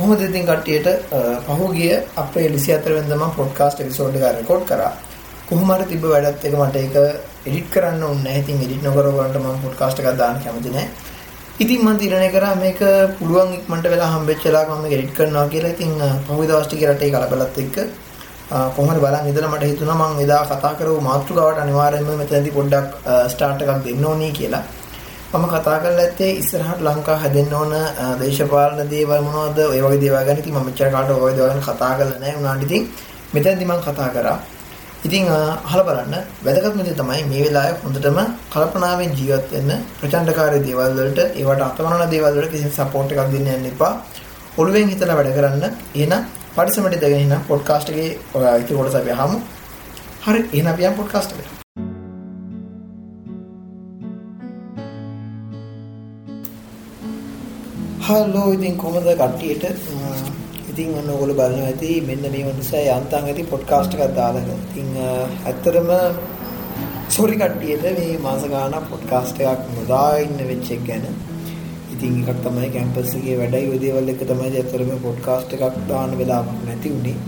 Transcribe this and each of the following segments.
කොහොමද ඉතින් කට්ටියට පහුගිය අපේ 24 වෙනිදා මම පොඩ්කාස්ට් එපිසෝඩ් එක රෙකෝඩ් කරා. කොහොම හරි තිබ්බ වැඩත් එක මට ඒක එඩිට් කරන්න ඕනේ නැහැ. ඉතින් එඩිට් නොකර වලට මම පොඩ්කාස්ට් එකක් දාන්න කැමති නැහැ. ඉතින් මම තීරණය කරා මේක පුළුවන් ඉක්මනට වෙලා හම්බෙච්ච වෙලාවක මම මේක එඩිට් කරනවා කියලා. ඉතින් පහුගිය දවස් ටිකේ රටේ කලබලත් එක්ක කොහොමද බලන් ඉඳලා මට හිතුණා මම එදා කතා කරපු මාතෘකාවට අනිවාර්යයෙන්ම මෙතනදී පොඩ්ඩක් ස්ටාර්ට් එකක් දෙන්න ඕනේ කියලා. මම කතා කරලා ඇත්තේ ඉස්සරහට ලංකාව හැදෙන්න ඕන දේශපාලන දේවල් මොනවද? ඔය වගේ දේවල් ගැන. ඉතින් මම මෙච්චර කාලට ඔය දේවල් ගැන කතා කරලා නැහැ උනාට ඉතින් මෙතනදී මම කතා කරා. ඉතින් අහලා බලන්න. වැදගත්ම දේ තමයි මේ වෙලාවේ හොඳටම කල්පනාවෙන් ජීවත් වෙන්න ප්‍රචණ්ඩකාරී දේවල් වලට ඒවට අතවරන දේවල් වලට කිසි සපෝට් එකක් දෙන්න යන්න එපා. ඔළුවෙන් හිතලා වැඩ කරන්න. එහෙනම් පරිසමට දෙගෙන ඉන්න පොඩ්කාස්ට් එකේ ඉතින් කොටස අපි අහමු. හරි එහෙනම් අපි යමු පොඩ්කාස්ට් එකට. හලෝ ඉතින් කොහමද කට්ටියට? ඉතින් ඔන්න ඔයගොල්ලෝ බලනවා ඇති මෙන්න මේ වුණුසයි යන්තම් ඇති පොඩ්කාස්ට් එකක් දාලා ඉතින් ඇත්තටම සෝරි කට්ටියට මේ මාස ගානක් පොඩ්කාස්ට් එකක් නොදා ඉන්න වෙච්ච එක ගැන. ඉතින් එකක් තමයි කැම්පස් එකේ වැඩයි. ඔය දේවල් එක තමයි ඇත්තටම පොඩ්කාස්ට් එකක් දාන්න වෙලාවක් නැති උනේ.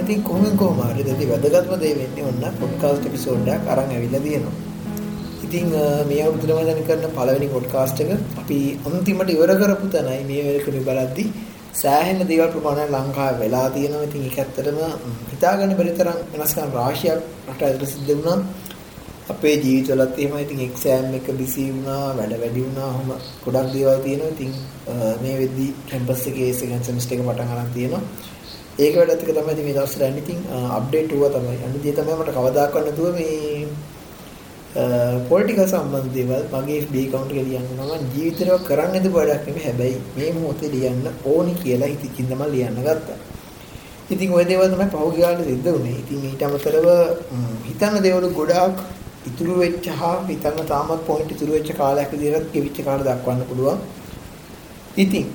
ඉතින් කොහොම කොහම හරි දෙවි වැදගත්ම දේ වෙන්නේ ඔන්න පොඩ්කාස්ට් එපිසෝඩ් එකක් අරන් ඇවිල්ලා තියෙනවා. ඉතින් මේ අවුරුද්දේ මම දැන් කරන පළවෙනි පොඩ්කාස්ට් එක අපි අන්තිමට ඉවර කරපු තැනයි මේ වෙලකේ බලද්දි සෑහෙන දේවල් ප්‍රමාණයක් ලංකාවේ වෙලා තියෙනවා. ඉතින් ඒක ඇත්තටම හිතාගන්න බැරි තරම් වෙනස්කම් රාශියක් රට ඇතුළත සිද්ධ වුණා. අපේ ජීවිතවලත් එහෙමයි. ඉතින් එක්සෑම් එක බිසි වුණා, වැඩ වැඩි වුණා. ඔහොම ගොඩක් දේවල් තියෙනවා. ඉතින් මේ වෙද්දි කැම්පස් එකේ සෙකන්ඩ් සෙමිස්ටර් එක පටන් ගන්න තියෙනවා. ඒක වැඩත් එක තමයි මේ දවස්වල යන්නේ. ඉතින් අප්ඩේට් වුණා තමයි. අනිත් දේ තමයි මට කවදාකවත් නැතුව මේ Uh, පොලිටිකල් සම්බන්ධ දේවල් මගේ FB account එකේ ලියන්න නම් ජීවිතේව කරන්න දෙප වැඩක් නෙමෙයි හැබැයි මේ මොහොතේ ලියන්න ඕනි කියලා හිතකින් තමයි ලියන්න ගත්තා. ඉතින් ওই දේවල් තමයි පහුගිය කාලේ සිද්ධ වුනේ. ඉතින් ඊට අමතරව හිතන්න දේවල් ගොඩාක් ඉතුරු වෙච්ච හා හිතන්න තාමත් පොයින්ට් ඉතුරු වෙච්ච කාලයක් විදිහට ගෙවිච්ච කාල දක්වන්න පුළුවන්. ඉතින්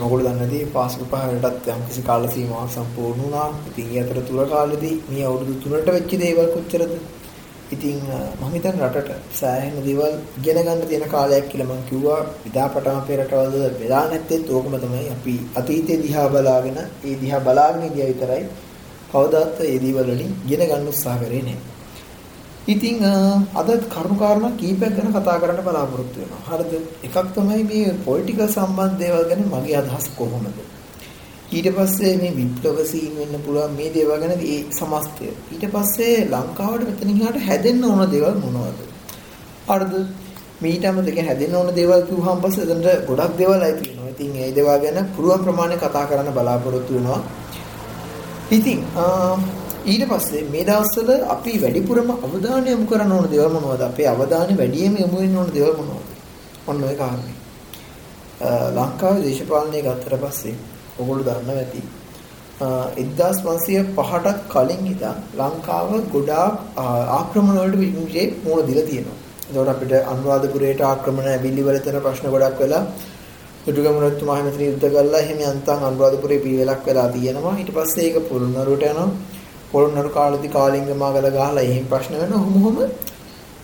ඔගොල්ලෝ දන්නදී පාසල් පහකටත් යම් කිසි කාල සීමාවක් සම්පූර්ණ වුණා. ඉතින් ඒ අතර තුර කාලෙදී මේ අවුරුදු 3ට වෙච්ච දේවල් කොච්චරද? ඉතින් මම හිතන්නේ රටට සෑහෙන දේවල් ඉගෙන ගන්න තියෙන කාලයක් කියලා මම කිව්වා විදාපටම අපේ රටවල වෙලා නැත්තේ ඕකම තමයි අපි අතීතයේ දිහා බලාගෙන ඒ දිහා බලාගෙන ඉඳිය විතරයි කවදාත් ඒ දේවල් වලින් ඉගෙන ගන්න උත්සාහ කරේ නැහැ. ඉතින් අද කරුණු කාරණා කීපයක් ගැන කතා කරන්න බලාපොරොත්තු වෙනවා. හරිද? එකක් තමයි මේ පොලිටිකල් සම්බන්ධ දේවල් ගැන මගේ අදහස් කොහොමද? ඊට පස්සේ මේ විප්ලව සීන් වෙන්න පුළුවන් මේ දේවල් ගැන ඒ සමස්තය. ඊට පස්සේ ලංකාවට මෙතනින් එහාට හැදෙන්න ඕන දේවල් මොනවද? හරිද? මීටම දෙක හැදෙන්න ඕන දේවල් කිව්වහම පස්සේ එතනට ගොඩක් දේවල් අයි තියෙනවා. ඉතින් ඒ දේවල් ගැන පුළුවන් ප්‍රමාණය කතා කරන්න බලාපොරොත්තු වෙනවා. ඉතින් ඊට පස්සේ මේ දවස්වල අපි වැඩිපුරම අවධානය යොමු කරන්න ඕන දේවල් මොනවද? අපේ අවධානය වැඩියෙන් යොමු වෙන්න ඕන දේවල් මොනවද? ඔන්න ඔය කාරණේ. ලංකාවේ දේශපාලනය ගත්තට පස්සේ ඔගොල්ලෝ දන්නවා ඇති 1505ටත් කලින් ඉඳන් ලංකාව ගොඩාක් ආක්‍රමණ වලට විමුක්තියේ මූල දීලා තියෙනවා. ඒතකොට අපිට අනුරාධපුරයට ආක්‍රමණ ඇවිල්ලි වල තියෙන ප්‍රශ්න ගොඩක් වෙලා දුටුගැමුණුතුමා හැමතිස්සෙම යුද්ධ කළා. එහෙම යන්තම් අනුරාධපුරේ පිළිවෙලක් වෙලා තියෙනවා. ඊට පස්සේ ඒක පොළොන්නරුවට යනවා. පොළොන්නරු කාලෙදි කාලිංග මාගල ගහලා එහෙම ප්‍රශ්න වෙනවා. ඔහොම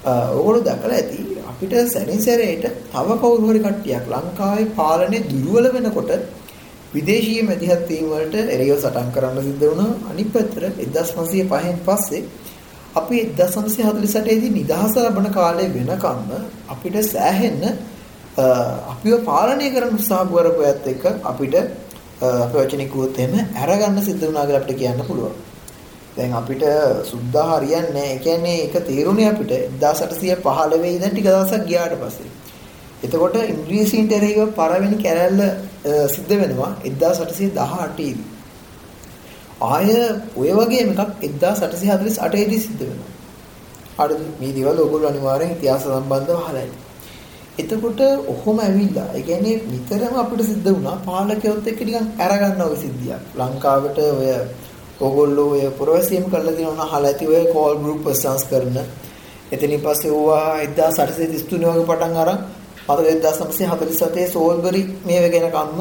ඔයගොල්ලෝ දැකලා ඇති අපිට සැරිසරේට තව කවුරු හරි කට්ටියක් ලංකාවේ පාලනේ දුර්වල වෙනකොට විදේශීය මැදිහත් වීම වලට එරෙහිව සටන් කරන්න සිද්ධ වුණා. අනිත් පැත්තට 1505න් පස්සේ අපි 1948 දී නිදහස ලබන කාලේ වෙනකම්ම අපිට සෑහෙන්න අපිව පාලනය කරන්න උත්සාහ කරපු ඇත්ත එක්ක අපිට අපේ වචනේ කිව්වොත් එහෙම අරගන්න සිද්ධ වුණා කියලා අපිට කියන්න පුළුවන්. දැන් අපිට සුද්ධා හරියන්නේ නැහැ. ඒ කියන්නේ ඒක තීරුණේ අපිට 1815 ඉඳන් ටික දවසක් ගියාට පස්සේ. එතකොට ඉංග්‍රීසීන්ට එරෙහිව පළවෙනි කැරැල්ල සිද්ධ වෙනවා 1818 දී. ආය ඔය වගේම එකක් 1848 දී සිද්ධ වෙනවා. හරිද? මේ දේවල් ඔයගොල්ලෝ අනිවාර්යෙන් ඉතිහාස සම්බන්ධව අහලා එතකොට ඔහොම ඇවිල්ලා ඒ කියන්නේ නිතරම අපිට සිද්ධ වුණා පාලකයොත් එක්ක නිකන් අරගන්න ඔය සිද්ධියක්. ලංකාවට ඔය ඔයගොල්ලෝ ඔය පුරවැසියම කරලා තියෙනවා අහලා ඇති ඔය කෝල් ගෲප් සංස්කරණ. එතනින් පස්සේ ඕවා 1833 වගේ පටන් අරන් මතක 1947 සෝල්බරි මේ වෙගෙන කම්ම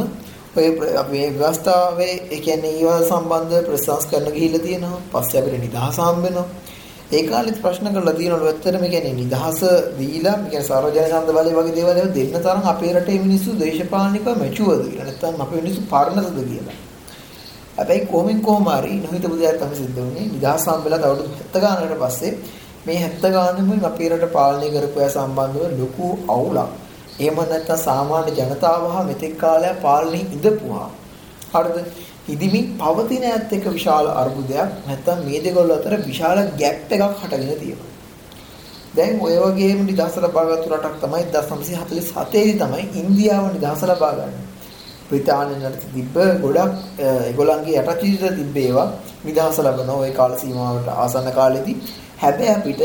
ඔය අපි මේ ව්‍යවස්ථාවේ ඒ කියන්නේ ඊවල සම්බන්ධ ප්‍රසංස්කරණ ගිහිල්ලා තියෙනවා. පස්සේ අපිට නිදහස හම්බ වෙනවා. ඒ කාලෙත් ප්‍රශ්න කරලා තියෙනවලු ඇත්තටම කියන්නේ නිදහස දීලා කියන්නේ සර්වජනසන්ද බලය වගේ දේවල් දෙන්න තරම් අපේ රටේ මිනිස්සු දේශපාලනිකව මැචුවද කියලා නැත්නම් අපේ මිනිස්සු පරණද කියලා. හැබැයි කොහොමින් කොහොම හරි නොහිතපු දෙයක් තමයි සිද්ධ වුනේ. නිදහස් සම්බෙලා අවුරුදු 70 ගානකට පස්සේ මේ 70 ගානෙම අපේ රට පාලනය කරපු අය සම්බන්ධව ලොකු අවුලක්. එහෙම නැත්නම් සාමාන්‍ය ජනතාව හා මෙතෙක් කාලයක් පාලනය ඉඳපුවා. හරිද? ඉදිමින් පවතින ඇත් එක විශාල අර්බුදයක් නැත්නම් මේ දෙකොල්ල අතර විශාල ගැප් එකක් හටගෙන තියෙනවා. දැන් ඔය වගේම නිදහස ලබාගත්තු රටක් තමයි 1947 දී තමයි ඉන්දියාව නිදහස ලබා ගන්න. බ්‍රිතාන්‍යයට තිබ්බ ගොඩක් ඒගොල්ලන්ගේ යටචිත තිබ්බ ඒවා නිදහස ලබන ওই කාල සීමාවට ආසන්න කාලෙදී හැබැයි අපිට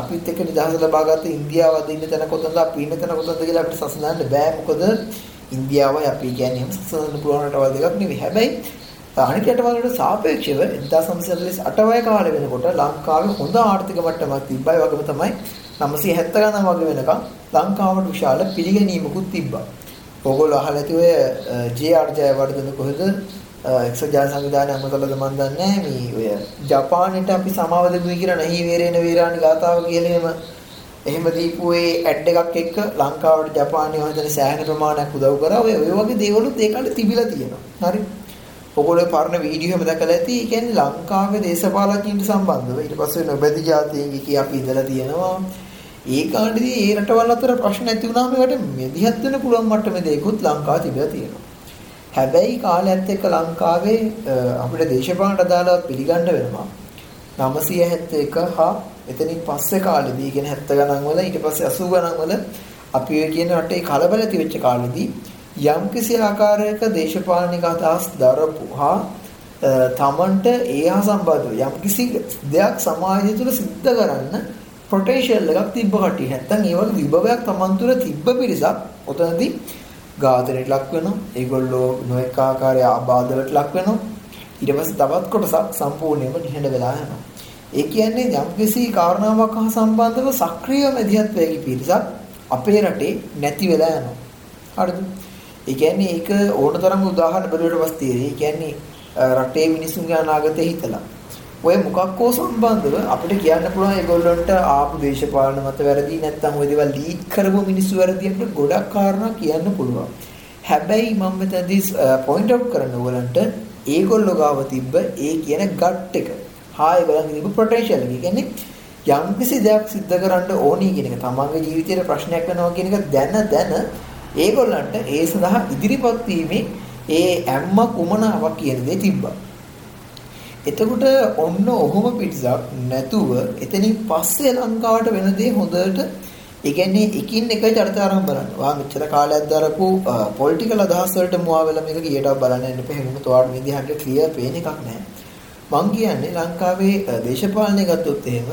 අපිත් එක්ක නිදහස ලබාගත්ත ඉන්දියාව අද ඉන්න තැන කොතනද අපි ඉන්න තැන කොතනද කියලා අපිට සසඳන්න බෑ. මොකද ඉන්දියාවයි අපි කියන්නේ එහෙම සසඳන්න පුළුවන් රටවල් දෙකක් නෙවෙයි. හැබැයි අනිත් රටවල් වලට සාපේක්ෂව 1948 වය කාලෙ වෙනකොට ලංකාවේ හොඳ ආර්ථික මට්ටමක් තිබ්බයි වගේම තමයි 970 ගණන් වගේ වෙනකම් ලංකාවට විශාල පිළිගැනීමකුත් තිබ්බා. ඕගොල්ලෝ අහලා ඇති ඔය ජේ.ආර් ජයවර්ධන කොහෙද එක්සත් ජාතික සංවිධානය අමතලද මන් දන්නේ මේ ඔය ජපානයට අපි සමාව දෙමුයි කියලා නැහි වේරේන වේරාණි ගාතාව කියලේම එහෙම දීපු ඒ ඇඩ් එකක් එක්ක ලංකාවට ජපානය වහන්සේ සෑහෙන ප්‍රමාණයක් උදව් කරා. ඔය ඔය වගේ දේවලුත් ඒ කාලේ තිබිලා තියෙනවා. හරි. ඔගොල්ලෝ පරණ වීඩියෝ හැම දැකලා ඇති. ඒ කියන්නේ ලංකාවේ දේශපාලකයන්ට සම්බන්ධව. ඊට පස්සේ නොබැදි જાතීන්ගේ කී අපි ඉඳලා තියෙනවා. ඒ කාණ්ඩදී ඒ රටවල් අතර ප්‍රශ්න ඇති වුණාම ඒකට මෙදිහත් වෙන්න පුළුවන් මට්ටමේ දෙයක්ත් ලංකාව තිබිලා තියෙනවා. හැබැයි කාලයත් එක්ක ලංකාවේ අපිට දේශපාලන අදාළව පිළිගන්න වෙනවා. 971 හා එතනින් පස්සේ කාලෙදී කියන 70 ගණන් වල ඊට පස්සේ 80 ගණන් වල අපි ඔය කියන රටේ කලබල ඇති වෙච්ච කාලෙදී යම්කිසි ආකාරයක දේශපාලනික අදහස් දරපු හා තමන්ට ඒ හා සම්බන්ධව යම්කිසි දෙයක් සමාජය තුළ සිද්ධ කරන්න පොටෙන්ෂල් එකක් තිබ්බ කට්ටිය. නැත්තම් ඒ වගේ විභවයක් Taman තුල තිබ්බ පිරිසක් ඔතනදී ඝාතනයට ලක් වෙනවා. ඒගොල්ලෝ නොඑක ආකාරයේ ආබාධවලට ලක් වෙනවා. ඊට පස්සේ තවත් කොටසක් සම්පූර්ණයෙන්ම නිහඬ වෙලා යනවා. ඒ කියන්නේ යම්කිසි කාරණාවක් හා සම්බන්ධව සක්‍රීය මැදිහත් වෙගි පිරිසක් අපේ රටේ නැති වෙලා යනවා. හරිද? ඒ කියන්නේ ඒක ඕනතරම් උදාහරණ බැලුවට පස්සේ ඒ කියන්නේ රටේ මිනිසුන්ගේ අනාගතය හිතලා ඔය මොකක්කෝ සම්බන්ධව අපිට කියන්න පුළුවන් ඒගොල්ලන්ට ආපු දේශපාලන මත වැරදි නැත්නම් ওই දේවල් ලීඩ් කරපු මිනිස්සු වැරදි අපිට ගොඩක් කාරණා කියන්න පුළුවන්. හැබැයි මම මෙතනදී පොයින්ට් අවුට් කරන්න ඕගලන්ට ඒගොල්ලෝ ගාව තිබ්බ ඒ කියන ගට් එක. හා ඒගොල්ලන්ගේ තිබ්බ පොටෙන්ෂල් එක. කියන්නේ යම්කිසි දෙයක් සිද්ධ කරන්න ඕනි කියන එක තමන්ගේ ජීවිතේට ප්‍රශ්නයක් වෙනවා කියන එක දැන දැන ඒගොල්ලන්ට ඒ සඳහා ඉදිරිපත් වීමේ ඒ ඇම්ම කුමනාවක් කියන දේ තිබ්බා. එතකොට ඔන්න ඔහොම පිටසක් නැතුව එතනින් පස්සේ ලංකාවට වෙන දේ හොඳට ඒ කියන්නේ එකින් එක චරිත ආරම්භ බලන්න. වා මෙච්චර කාලයක් දරපු පොලිටිකල් අදහස් වලට මුවා වෙලා මේක කීයටවත් බලන්න යන්න එපා. හැමෝම තෝරන විදිහට ක්ලියර් පේන එකක් නැහැ. මං කියන්නේ ලංකාවේ දේශපාලනය ගත්තොත් එහෙම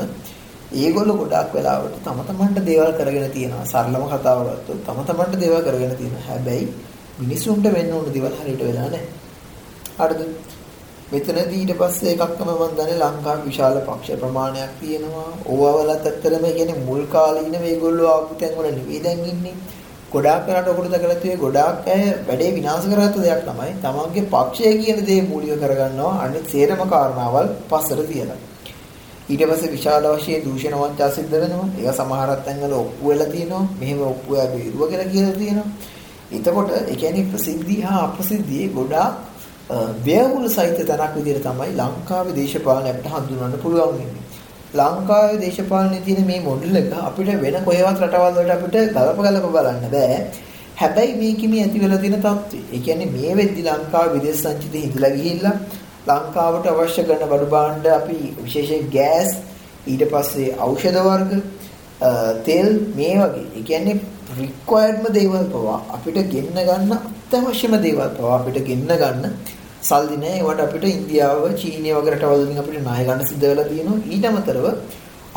ඒගොල්ලෝ ගොඩාක් වෙලාවට තම තමන්ට දේවල් කරගෙන තියෙනවා. සරලම කතාව ගත්තොත් තම තමන්ට දේවල් කරගෙන තියෙනවා. හැබැයි මිනිසුන්ට වෙන්න ඕන දේවල් හරියට වෙලා නැහැ. හරිද? මෙතනදී ඊට පස්සේ එකක් තමයි මම දන්නේ ලංකාවේ විශාල පක්ෂ ප්‍රමාණයක් තියෙනවා. ඕවවලත් ඇත්තටම කියන්නේ මුල් කාලේ මේගොල්ලෝ ආපු තැන් වල නෙවෙයි දැන් ඉන්නේ. ගොඩාක් කරාට ඔකට දැකලා තියෙන්නේ ගොඩාක් අය වැඩේ විනාශ කරගත්ත දෙයක් තමයි. තමන්ගේ පක්ෂය කියන දේ මූලික කරගන්නවා. අනිත් සේරම කාරණාවල් පස්සට තියලා. ඊට පස්සේ විශාල වශයෙන් දූෂණ වංචා සිද්ධ වෙනවා. ඒක සමහරක් තැන්වල ඔප්පු වෙලා තියෙනවා. මෙහෙම ඔප්පු වෙලා බේරුව කියලා කියලා තියෙනවා. එතකොට ඒ කියන්නේ ප්‍රසිද්ධිය හා අප්‍රසිද්ධියේ ගොඩාක් ව්‍යවුල් සහිත තැනක් විදිහට තමයි ලංකාවේ දේශපාලනය අපිට හඳුන්වන්න පුළුවන් වෙන්නේ. ලංකාවේ දේශපාලනයේ තියෙන මේ මොඩල් එක අපිට වෙන කොහෙවත් රටවල් වලට අපිට ගලප ගලප බලන්න බෑ. හැබැයි මේකෙ මේ ඇති වෙලා තියෙන තත්ත්වය. ඒ කියන්නේ මේ වෙද්දි ලංකාවේ විදේශ සංචිතේ හිඳලා ගිහිල්ලා ලංකාවට අවශ්‍ය කරන බඩු භාණ්ඩ අපි විශේෂයෙන් ගෑස් ඊට පස්සේ ඖෂධ වර්ග තෙල් මේ වගේ. ඒ කියන්නේ රික්වයර්ඩ්ම දේවල් පවා අපිට ගෙන්න ගන්න අත්‍යවශ්‍යම දේවල් පවා අපිට ගෙන්න ගන්න සල්ලි නැහැ. ඒවට අපිට ඉන්දියාව, චීනය වගේ රටවල් වලින් අපිට ණය ගන්න සිද්ධ වෙලා තියෙනවා. ඊට අමතරව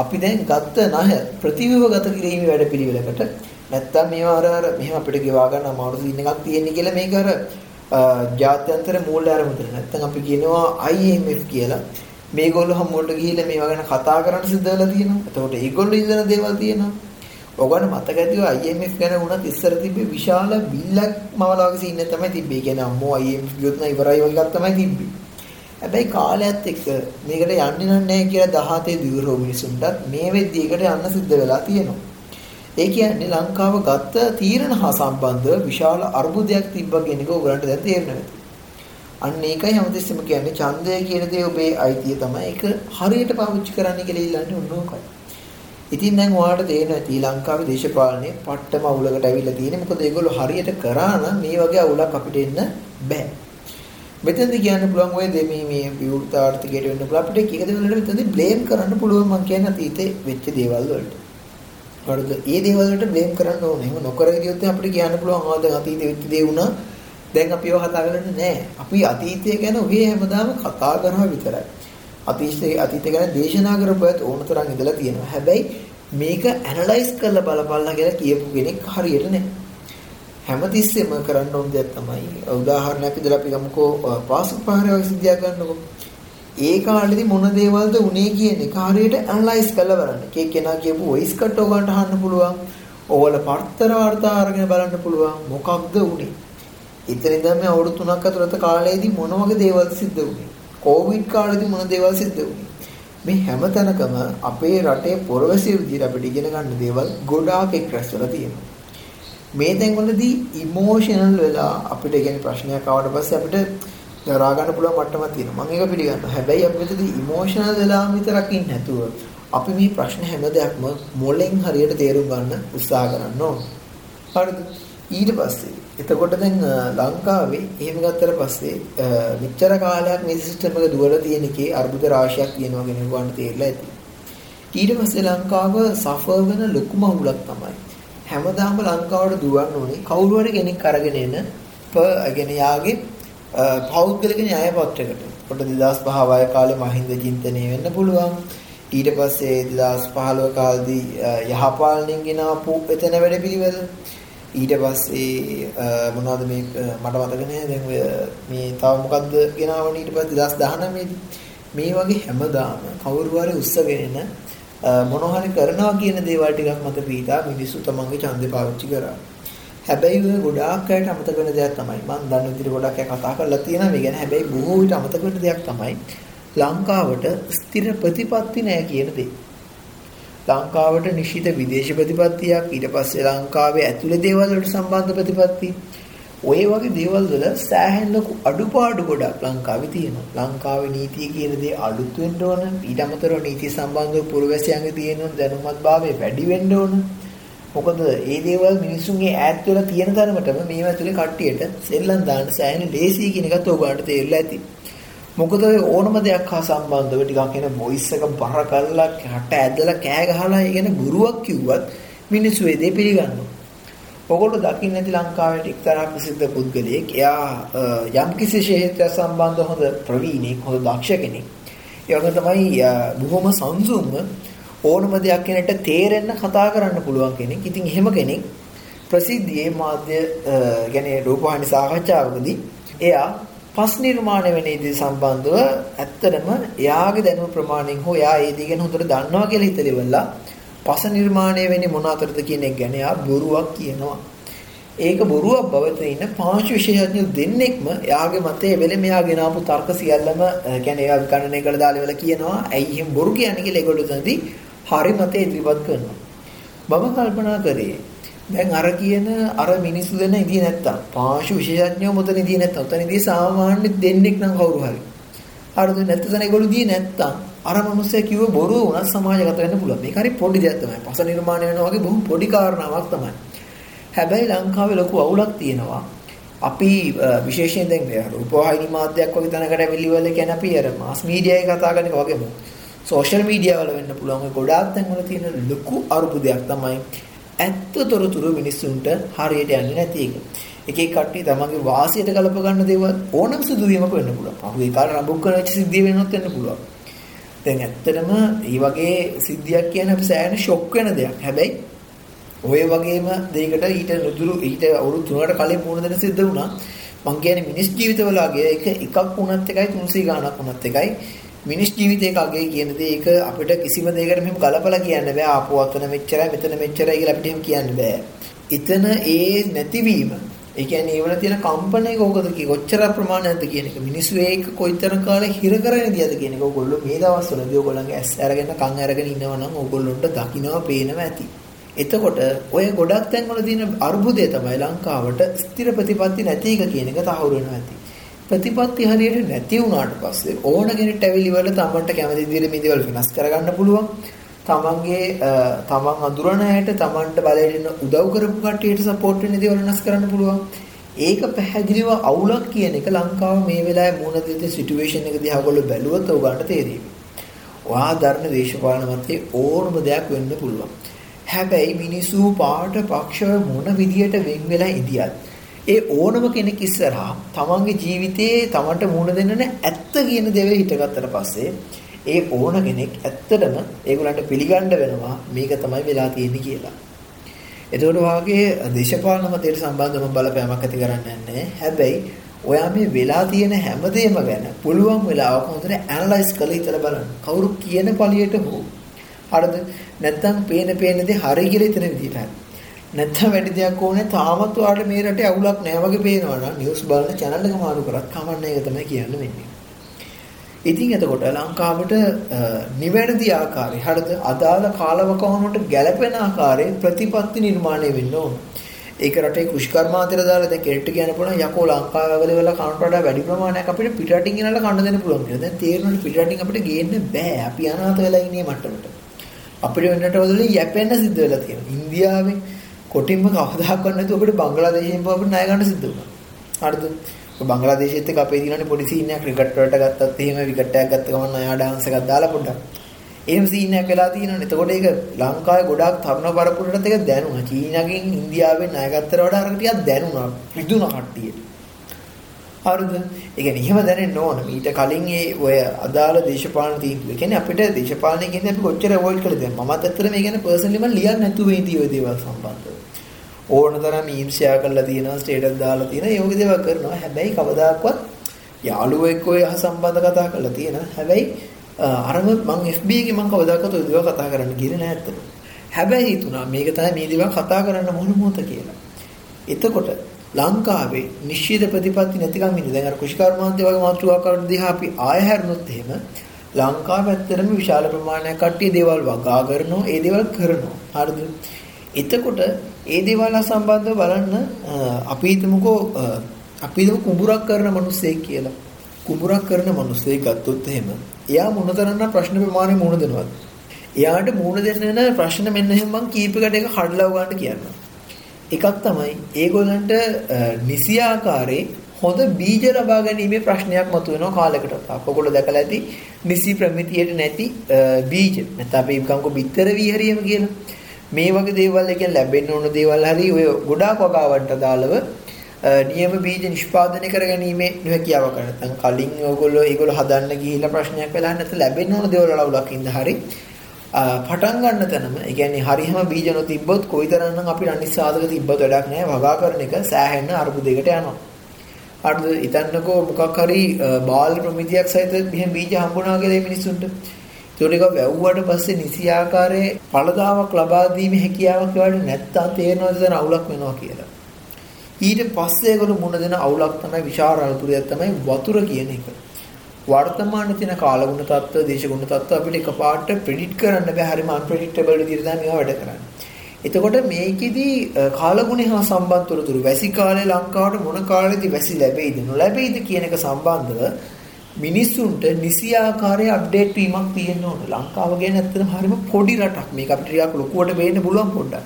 අපි දැන් ගත්ත ණය ප්‍රතිව්‍යුහගත කිරීමේ වැඩපිළිවෙලකට නැත්තම් මේවා අර අර මෙහෙම අපිට ගෙවා ගන්න අමාරු සීන් එකක් තියෙන කියලා මේක අර ජාත්‍යන්තර මූල්‍ය ආරමුදල නැත්තම් අපි කියනවා IMF කියලා මේගොල්ලෝ හැමෝට ගිහිල්ලා මේවා ගැන කතා කරන්න සිද්ධ වෙලා තියෙනවා. එතකොට ඒගොල්ලෝ ඉල්ලන දේවල් තියෙනවා. ඔයගොල්ලෝ මතක ඇතිව IMF ගැන වුණත් ඉස්සර තිබ්බේ විශාල බිල්ලක් මවලා වගේ සීන් එක තමයි තිබ්බේ. කියන්නේ අම්මෝ IMF ගියොත් නම් ඉවරයි වගේ එකක් තමයි තිබ්බේ. හැබැයි කාලයත් එක්ක මේකට යන්නේ නැහැ කියලා 17 දිවරෝ මිනිසුන්ටත් මේ වෙද්දී එකට යන්න සිද්ධ වෙලා තියෙනවා. ඒ කියන්නේ ලංකාව ගත්ත තීරණ හා සම්බන්ධව විශාල අර්බුදයක් තිබ්බ කියන එක ඔයගලන්ට දැන් තේරෙනවා. අන්න ඒකයි හැමතිස්සෙම කියන්නේ ඡන්දය කියන දේ ඔබේ අයිතිය තමයි. ඒක හරියට පාවිච්චි කරන්න කියලා ඉල්ලන්නේ ඔන්න ඕකයි. ඉතින් දැන් ඔයාලට තේරෙනවා ශ්‍රී ලංකාවේ දේශපාලනයේ පට්ටම අවුලකට ඇවිල්ලා තියෙන්නේ. මොකද ඒගොල්ලෝ හරියට කරා නම් මේ වගේ අවුලක් අපිට එන්න බෑ. මෙතනදී කියන්න පුළුවන් ඔය දෙමී මේ විවෘත ආර්ථිකයට වෙන්න පුළුවන් අපිට කීක දේවල් වලට මෙතනදී බ්ලේම් කරන්න පුළුවන් මම කියන්නේ අතීතේ වෙච්ච දේවල් වලට. හරිද? ඒ දේවල් වලට බ්ලේම් කරන්න ඕනේ. එහෙම නොකර ගියොත් අපිට කියන්න පුළුවන් ආ දැන් අතීතේ වෙච්ච දේ වුණා. දැන් අපි ඒව කතා කරන්නේ නැහැ. අපි අතීතය ගැන ඔහේ හැමදාම කතා කරනවා විතරයි. අතීතයේ අතීතය ගැන දේශනා කරපුවත් ඕනතරම් ඉඳලා තියෙනවා. හැබැයි මේක ඇනලයිස් කරලා බලපල්ලා කියලා කියපු කෙනෙක් හරියට නැහැ. හැමතිස්සෙම කරන්න ඕන දෙයක් තමයි උදාහරණයක් විදිහට අපි ගමුකෝ පාසුක් පහරේ සිද්ධියක් ගන්නකො. ඒ කාලෙදි මොන දේවල්ද උනේ කියන එක හරියට ඇනලයිස් කරලා බලන්න. කේ කෙනා කියපු වොයිස් කට් ඔයගන්ට අහන්න පුළුවන්. ඕවල පත්තර වාර්තා අරගෙන බලන්න පුළුවන්. මොකක්ද උනේ? එතන ඉඳන් මේ අවුරුදු 3ක් අතරත කාලයේදී මොන වගේ දේවල් සිද්ධ වුනේ? කොවිඩ් කාලේදී මොන දේවල් සිද්ධ වුනේ? මේ හැම තැනකම අපේ රටේ පොරවැසිය විදිහට අපිට ඉගෙන ගන්න දේවල් ගොඩාක් එක් රැස් වෙලා තියෙනවා. මේ තැන්වලදී ඉමෝෂනල් වෙලා අපිට කියන්නේ ප්‍රශ්නයක් ආවට පස්සේ අපිට දරා ගන්න පුළුවන් මට්ටමක් තියෙනවා. මම ඒක පිළිගන්නවා. හැබැයි අපි මෙතනදී ඉමෝෂනල් වෙලා විතරක් ඉන්නේ නැතුව අපි මේ ප්‍රශ්න හැම දෙයක්ම මොලෙන් හරියට තේරුම් ගන්න උත්සාහ කරන්න ඕන. හරිද? ඊට පස්සේ එතකොට දැන් ලංකාවේ එහෙම ගත්තට පස්සේ මෙච්චර කාලයක් මේ සිස්ටම් එක දුවලා තියෙන එකේ අර්බුද රාශියක් තියෙනවා කියන එක වන්න තේරලා ඇති. ඊට පස්සේ ලංකාව සෆර් වෙන ලොකුම අවුලක් තමයි. හැමදාම ලංකාවට දුවන්න ඕනේ කවුරු හරි කෙනෙක් අරගෙන එන ගෙන යාගේ පෞද්ගලික න්‍යාය පත්‍රයකට. කොට 2005 වය කාලේ මහින්ද චින්තනය වෙන්න පුළුවන්. ඊට පස්සේ 2015 කාලේදී යහපාලනයෙන් ගෙන ආපු එතන වැඩ පිළිවෙල ඊට පස්සේ මොනවද මේ මට මතක නෑ දැන් ඔය මේ තව මොකද්ද ගෙනාවනේ ඊට පස්සේ 2019 දී මේ වගේ හැමදාම කවුරු හරි උස්සගෙන මොන හරි කරනවා කියන දේවල් ටිකක් මත පීඩා මිනිස්සු තමන්ගේ ඡන්දේ පාවිච්චි කරා. හැබැයි ඔය ගොඩාක් අයට අමතක වෙන දෙයක් තමයි මම දන්න විදිහට ගොඩක් අය කතා කරලා තියෙනවා මේ ගැන. හැබැයි බොහෝ විට අමතක වෙන දෙයක් තමයි ලංකාවට ස්ථිර ප්‍රතිපත්ති නැහැ කියන දේ. ලංකාවට නිශ්චිත විදේශ ප්‍රතිපත්තියක් ඊට පස්සේ ලංකාවේ ඇතුළේ දේවල් වලට සම්බන්ධ ප්‍රතිපත්ති ඔය වගේ දේවල් වල සෑහෙන අඩුපාඩු ගොඩක් ලංකාවේ තියෙනවා. ලංකාවේ නීතිය කියන දේ අලුත් වෙන්න ඕන. ඊට අමතරව නීතිය සම්බන්ධව පුරවැසියන්ගේ තියෙන දැනුමත්භාවය වැඩි වෙන්න ඕන. මොකද මේ දේවල් මිනිස්සුන්ගේ ඈත් වෙලා තියෙන තරමටම මේවා ඇතුලේ කට්ටියට සෙල්ලම් දාන්න සෑහෙන ලේසි කියන එකත් ඔයගොල්ලන්ට තේරෙලා ඇති. මොකද ඕනම දෙයක් හා සම්බන්ධව ටිකක් එන වොයිස් එක බර කරලා කට ඇදලා කෑ ගහලා ඉගෙන ගුරුවක් කිව්වත් මිනිස්සු ඒ දේ පිළිගන්නවා. ඔගොල්ලෝ දකින්න ඇති ලංකාවේ එක්තරා ප්‍රසිද්ධ පුද්ගලයෙක්. එයා යම් කිසි ක්ෂේත්‍රය සම්බන්ධ හොඳ ප්‍රවීණෙක්, හොඳ දක්ෂ කෙනෙක්. ඒ වගේ තමයි බොහොම සංසුන්ව ඕනම දෙයක් කෙනෙක්ට තේරෙන්න කතා කරන්න පුළුවන් කෙනෙක්. ඉතින් එහෙම කෙනෙක් ප්‍රසිද්ධියේ මාධ්‍ය කියන්නේ රූපවාහිනී සාකච්ඡාවකදී එයා පස් නිර්මාණය වෙන ඉදී සම්බන්ධව ඇත්තටම එයාගේ දැනුම ප්‍රමාණයෙන් හෝ එයා ඒ දේ ගැන හොඳට දන්නවා කියලා හිතලා ඉවරලා පස නිර්මාණය වෙන්නේ මොන අතරද කියන එක ගැන එයා බොරුවක් කියනවා. ඒක බොරුවක් බවට ඉන්න පාංශු විශේෂඥයෝ දෙන්නෙක්ම එයාගේ මතයේ වෙලෙ මෙයා ගෙන ආපු තර්ක සියල්ලම කියන්නේ ඒවා විකණ්ඩනය කළ දාලා වෙලා කියනවා. ඇයි එහෙම බොරු කියන්නේ කියලා ඒගොල්ලෝ තනදී හරි මතේ ඉදිරිපත් කරනවා. මම කල්පනා කරේ දැන් අර කියන අර මිනිස්සු දෙන්න ඉදී නැත්තම් පාශු විශේෂඥයෝ මොතන ඉදී නැත්තම් උතන ඉදී සාමාන්‍ය දෙන්නෙක් නම් කවුරු හරි. හරිද නැත්නම් ඒගොල්ලෝ දී නැත්තම් අර මිනිස්සයා කිව්ව බොරුව උනත් සමාජගත වෙන්න පුළුවන්. මේක හරි පොඩි දෙයක් තමයි. පස නිර්මාණය වෙනවා වගේ බොහොම පොඩි කාරණාවක් තමයි. හැබැයි ලංකාවේ ලොකු අවුලක් තියෙනවා. අපි විශේෂයෙන් දැන් රූපවාහිනී මාධ්‍යයක් වගේ තැනකට ඇවිල්ලිවල කියන්නේ අපි අර මාස් මීඩියා එක කතා කරන එක වගේම. සෝෂල් මීඩියා වල වෙන්න පුළුවන්. ගොඩාක් තැන් වල තියෙන ලොකු අරුබුදයක් තමයි ඇත්තතොරතුරු මිනිස්සුන්ට හරියට යන්නේ නැති එක. එක එක කට්ටිය තමන්ගේ වාසියට ගලප ගන්න දේවල් ඕනම සිදුවීමක වෙන්න පුළුවන්. පහුගිය කාලේ රඹුක් කරන වෙච්ච සිද්ධිය වෙනවත් වෙන්න පුළුවන්. දැන් ඇත්තටම මේ වගේ සිද්ධියක් කියන්නේ අපි සෑහෙන ෂොක් වෙන දෙයක්. හැබැයි ඔය වගේම දෙයකට ඊට නුදුරු ඊට අවුරුදු 3කට කලින් මුණ දෙන සිද්ධ වුණා. මං කියන්නේ මිනිස් ජීවිතවලගේ එක එකක් වුණත් එකයි 300 ගාණක් වුණත් එකයි මිනිස් ජීවිතයක අගේ කියන දේ ඒක අපිට කිසිම දෙයකට මෙහෙම ගලපලා කියන්න බෑ ආපු අතන මෙච්චරයි මෙතන මෙච්චරයි කියලා අපිට එහෙම කියන්න බෑ. එතන ඒ නැතිවීම ඒ කියන්නේ ඒවල තියෙන කම්පන එක ඕකද කි කොච්චර ප්‍රමාණයක්ද කියන එක මිනිස්සු ඒක කොයිතරම් කාලෙ හිර කරගෙන ඉදියද කියන එක ඕගොල්ලෝ මේ දවස්වලදී ඕගොල්ලන්ගේ ඇස් අරගෙන කන් අරගෙන ඉන්නවා නම් ඕගොල්ලොන්ට දකින්නවා පේනවා ඇති. එතකොට ඔය ගොඩක් තැන්වල තියෙන අර්බුදය තමයි ලංකාවට ස්ථිර ප්‍රතිපත්ති නැති එක කියන එක තහවුරු වෙනවා ඇති. ප්‍රතිපත්ති හරියට නැති වුණාට පස්සේ ඕන කෙනෙක්ට ඇවිලි වල තමන්ට කැමති විදිහට මේ දේවල් වෙනස් කරගන්න පුළුවන්. තමන්ගේ තමන් අඳුරන ඇයට තමන්ට බලයෙන් උදව් කරපු කට්ටියට සපෝට් වෙන දේවල් වෙනස් කරන්න පුළුවන්. ඒක පැහැදිලිව අවුලක් කියන එක ලංකාව මේ වෙලාවේ මුණ දෙන සිටුේෂන් එක දිහා ඔයගොල්ලෝ බැලුවොත් ඔයගන්ට තේරෙයි. ඔයා දරන දේශපාලන මතේ ඕනම දෙයක් වෙන්න පුළුවන්. හැබැයි මිනිසු පාට පක්ෂව මොන විදියට වෙන් වෙලා ඉදියත් ඒ ඕනම කෙනෙක් ඉස්සරහා තමන්ගේ ජීවිතේ තමන්ට මුණ දෙන්න ඇත්ත කියන දේ හිතගත්තට පස්සේ ඒ ඕන කෙනෙක් ඇත්තටම ඒගොල්ලන්ට පිළිගන්න වෙනවා මේක තමයි වෙලා තියෙන්නේ කියලා. එතකොට වාගේ දේශපාලන මතයට සම්බන්ධව බලපෑමක් ඇති කරන්නේ නැහැ. හැබැයි ඔයා මේ වෙලා තියෙන හැමදේම ගැන පුළුවන් වෙලාවක හොඳට ඇනලයිස් කරලා ඉතල බලන්න. කවුරු කියන පළියට හෝ හරිද? නැත්තම් පේන පේන දේ හරි කියලා ඉතන විදිහට හරි. නැත්තම් වැඩි දෙයක් ඕනේ තාමත් ඔයාලට මේ රටේ අවුලක් නැහැ වගේ පේනවා නම් නිවුස් බලන channel එක මාරු කරත් කමන්නේ ඒක තමයි කියන්න වෙන්නේ. ඉතින් එතකොට ලංකාවට නිවැරදි ආකාරي හරිද අදාළ කාලවකවානුවට ගැළපෙන ආකාරයේ ප්‍රතිපත්ති නිර්මාණය වෙන්න ඕන. ඒක රටේ කෘෂිකර්මාන්තයට දාලා දැන් කෙරට කියන්න පුළුවන් යකෝ ලංකාවේ වල කනට වඩා වැඩි ප්‍රමාණයක් අපිට පිටරටින් ගෙනල්ලා කන්න දෙන්න පුළුවන් කියලා. දැන් තේරෙනවා පිටරටින් අපිට ගේන්න බෑ. අපි අනාථ වෙලා ඉන්නේ මට්ටමට. අපිට වෙනට වලින් යැපෙන්න සිද්ධ වෙලා තියෙනවා. ඉන්දියාවේ කොටින්ම කවදාකවත් නැතුව අපිට බංග්ලාදේශයෙන් අපිට ණය ගන්න සිද්ධ වුණා. හරිද? බංග්ලාදේශෙත් එක්ක අපේ දිනන්නේ පොඩි සීන් එකක් ක්‍රිකට් වලට ගත්තත් එහෙම විකට් එකක් ගත්ත ගමන් අයා ඩාන්ස් එකක් දාලා පොඩ්ඩක්. එහෙම සීන් එකක් වෙලා තියෙනවනේ. එතකොට ඒක ලංකාවේ ගොඩාක් තරුණ පරපුරටත් ඒක දැනුණා. චීනාගෙන් ඉන්දියාවෙන් ණය ගත්තට වඩා අර ටිකක් දැනුණා. රිදුණා කට්ටියට. හරිද? ඒ කියන්නේ එහෙම දැනෙන්න ඕන. ඊට කලින් ඒ ඔය අදාළ දේශපාලන තීන්දුව. ඒ කියන්නේ අපිට දේශපාලනය කියන්නේ අපි කොච්චර අවොයිඩ් කළද? මමත් ඇත්තට මේ ගැන පර්සනලි මම ලියන්න නැතුව ඉඳී ඔය දේවල් සම්බන්ධව. ඕන තරම් මීම් ෂෙයා කරලා තියෙනවා ස්ටේටස් දාලා තියෙනවා. ඒ වගේ දේවල් කරනවා. හැබැයි කවදාකවත් යාළුවෝ එක්ක ඔය සම්බන්ධ කතා කරලා තියෙනවා. හැබැයි අරම මම FB එකේ මම කවදාකවත් ඔය දේවල් කතා කරන්න ගියේ නෑ ඇත්තට හැබැයි හිතුණා මේක තමයි මේ දේවල් කතා කරන්න මොන මොහොත කියලා. එතකොට ලංකාවේ නිශ්චිත ප්‍රතිපත්ති නැතිකම් ඉන්නේ. දැන් අර කුෂිකර්මාන්තය වගේ මාතෘකාවකට දිහා අපි ආය හැරුණොත් එහෙම ලංකාව ඇත්තටම විශාල ප්‍රමාණයක් කට්ටිය දේවල් වගා කරනවා ඒ දේවල් කරනවා. හරිද? එතකොට ඒ දේවල් සම්බන්ධව බලන්න අපි හිතමුකෝ අපි හිතමු කුඹුරක් කරන මිනිස්සෙක් කියලා. කුඹුරක් කරන මිනිස්සෙක් ගත්තොත් එහෙම එයා මොනතරම් ප්‍රශ්න ප්‍රමාණය මුහුණ දෙනවද? එයාට මුහුණ දෙන්න වෙන ප්‍රශ්න මෙන්න එහෙම මං කීපයකට එක කඩලා උගන්න කියනවා. එකක් තමයි ඒගොල්ලන්ට නිසි ආකාරයේ හොඳ බීජ ලබා ගැනීමේ ප්‍රශ්නයක් මතුවෙනවා කාලයකට. අපකොළ දැකලා ඇති නිසි ප්‍රමිතියට නැති බීජ. නැත්නම් අපි හිතමුකෝ බිත්තර වීහරියම කියලා. මේ වගේ දේවල් එකෙන් ලැබෙන්න ඕන දේවල් හරි ඔය ගොඩාක් වගාවන්ට දාලව නියම බීජ නිෂ්පාදනය කරගැනීමේ නොහැකියාව කරන. නැත්නම් කලින් ඔයගොල්ලෝ ඒගොල්ලෝ හදන්න ගිහිල්ලා ප්‍රශ්නයක් වෙලා නැත්නම් ලැබෙන්න ඕන දේවල් වල අවුලක් ඉඳ හරි පටන් ගන්න තැනම ඒ කියන්නේ හරියම බීජ නොතිබ්බොත් කොයිතරම්නම් අපිට අනිත් සාධක තිබ්බත් වැඩක් නැහැ වගා කරන එක සෑහෙන අරුබුදයකට යනවා. හරිද? ඉතින්නකෝ මොකක් හරි බාල ප්‍රමිතියක් සහිත මෙහෙම බීජ හම්බුණා කියලා මේ මිනිස්සුන්ට. ඒකට වැව්වට පස්සේ නිසි ආකාරයේ ඵලදාවක් ලබා දීමේ හැකියාවක් ඒවට නැත්තම් තේරෙනවද දැන් අවුලක් වෙනවා කියලා. ඊට පස්සේ ඒගොල්ලෝ මුණ දෙන අවුලක් තමයි විශාල අලතුරයක් තමයි වතුර කියන එක. වර්තමානයේ තියෙන කාලගුණ තත්ත්ව, දේශගුණ තත්ත්ව අපිට එකපාරට ප්‍රෙඩික්ට් කරන්න බෑ. හරිම අන්ප්‍රෙඩික්ටබල් විදිහට තමයි මේවා වැඩ කරන්නේ. එතකොට මේකෙදි කාලගුණය හා සම්බන්ධ තොරතුරු වැසි කාලේ ලංකාවට මොන කාලෙදි වැසි ලැබෙයිද නොලැබෙයිද කියන එක සම්බන්ධව මිනිස්සුන්ට නිසි ආකාරයේ අප්ඩේට් වීමක් තියෙන්න ඕන. ලංකාව ගැන ඇත්තටම හරිම පොඩි රටක්. මේක අපිට ටිකක් ලොකුවට වෙන්න පුළුවන් පොඩ්ඩක්.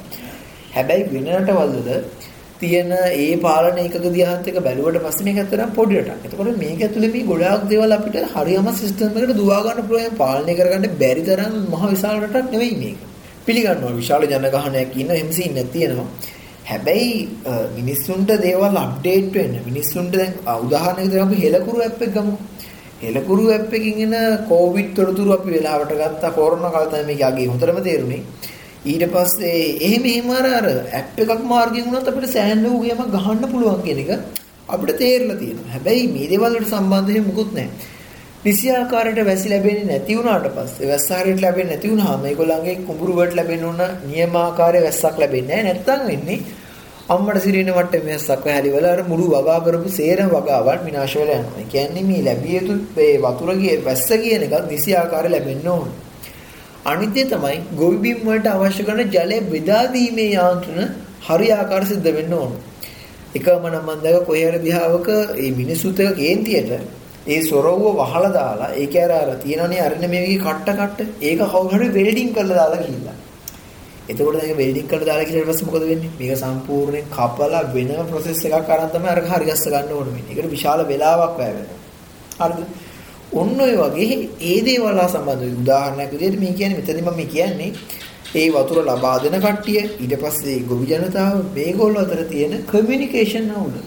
හැබැයි වෙන රටවල්වල තියෙන ඒ පාලන එකක දිහාත් එක බැලුවට පස්සේ මේක ඇත්තටම පොඩි රටක්. එතකොට මේක ඇතුලේ මේ ගොඩාක් දේවල් අපිට හරියම සිස්ටම් එකකට දුවා ගන්න පුළුවන් පාලනය කරගන්න බැරි තරම් මහ විශාල රටක් නෙවෙයි මේක. පිළිගන්නවා විශාල ජනගහනයක් ඉන්න එම්සීන් තියෙනවා. හැබැයි මිනිස්සුන්ට දේවල් අප්ඩේට් වෙන්න මිනිස්සුන්ට දැන් උදාහරණයකට අපි හෙලකුරු ඇප් එක ගමු. එලකුරු ඇප් එකකින් එන කොවිඩ් තොරතුරු අපි වෙලාවට ගත්තා. කොරෝනා කාලේ තමයි මේක යගේ හොඳටම තේරුනේ. ඊට පස්සේ එහෙම එහෙම අර අර ඇප් එකක් මාර්ගයෙන් වුණත් අපිට සෑහෙන උගයම ගහන්න පුළුවන් කියන එක අපිට තේරලා තියෙනවා. හැබැයි මේ දේවල් වලට සම්බන්ධ මුකුත් නැහැ. නිසි ආකාරයට වැසි ලැබෙන්නේ නැති වුණාට පස්සේ වැස්ස හරියට ලැබෙන්නේ නැති වුණාම ඒගොල්ලන්ගේ කුඹුරු වලට ලැබෙන්න ඕන නියමාකාරයේ වැස්සක් ලැබෙන්නේ නැහැ. නැත්තම් වෙන්නේ අම්මට සිරින වටේ මෙස්සක් වැහැලි වල අර මුළු වගා කරපු සේරම වගාවන් විනාශ වෙලා යනවා. ඒ කියන්නේ මේ ලැබිය යුතු මේ වතුර ගිය වැස්ස කියන එක නිසි ආකාරය ලැබෙන්න ඕන. අනිත්‍ය තමයි ගොවි බිම් වලට අවශ්‍ය කරන ජලය බෙදා දීමේ යාන්ත්‍රණ හරි ආකාර සිද්ධ වෙන්න ඕන. එකම නම් මම දැක කොහේ හරි දිහාවක මේ මිනිසුත් එක කේන්තියට ඒ සොරවුව වහලා දාලා ඒක අර අර තියෙනනේ අරන මේ වගේ කට්ට කට්ට ඒක කවුරු හරි වෙල්ඩින් කරලා දාලා ගිහිල්ලා. එතකොට දැන් වෙල්ඩින් කරලා දාලා කියලා ඊට පස්සේ මොකද වෙන්නේ? මේක සම්පූර්ණයෙන් කපලා වෙනම process එකක් අරන් තමයි අර හරි ගස්ස ගන්න ඕනේ වෙන්නේ. ඒකට විශාල වෙලාවක් වැය වෙනවා. හරිද? ඔන්න ඔය වගේ ඒ දේවල් සම්බන්ධ උදාහරණයක් විදිහට මේ කියන්නේ මෙතනදී මම කියන්නේ ඒ වතුර ලබා දෙන කට්ටිය ඊට පස්සේ ගොවි ජනතාව මේගොල්ලෝ අතර තියෙන කමියුනිකේෂන් අවුල.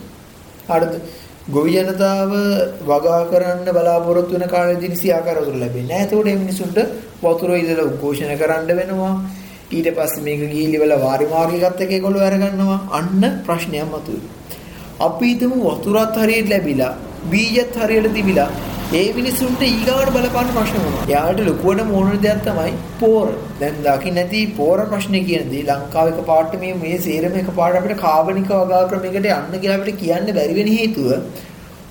හරිද? ගොවි ජනතාව වගා කරන්න බලාපොරොත්තු වෙන කාලෙදී නිසි ආකාර වතුර ලැබෙන්නේ නැහැ. ඒතකොට මේ මිනිසුන්ට වතුර ඉදලා උද්ඝෝෂණ කරන්න වෙනවා. ඊට පස්සේ මේක ගිහිලිවල වාරි මාර්ගයකට එක ඒගොල්ලෝ අරගන්නවා. අන්න ප්‍රශ්නයක් මතුවේ. අපි හිතමු වතුරත් හරියට ලැබිලා, බීජත් හරියට තිබිලා ඒ මිනිසුන්ට ඊගාවට බලපාන ප්‍රශ්න මොනවද? එයාට ලොකුවට මොන දෙයක් තමයි පෝර. දැන් දකින්න නැති පෝර ප්‍රශ්නේ කියන දේ ලංකාවේ එකපාරට මේ මේ සේරම එකපාරට අපිට කාබනික වගා ක්‍රමයකට යන්න කියලා අපිට කියන්න බැරි වෙන හේතුව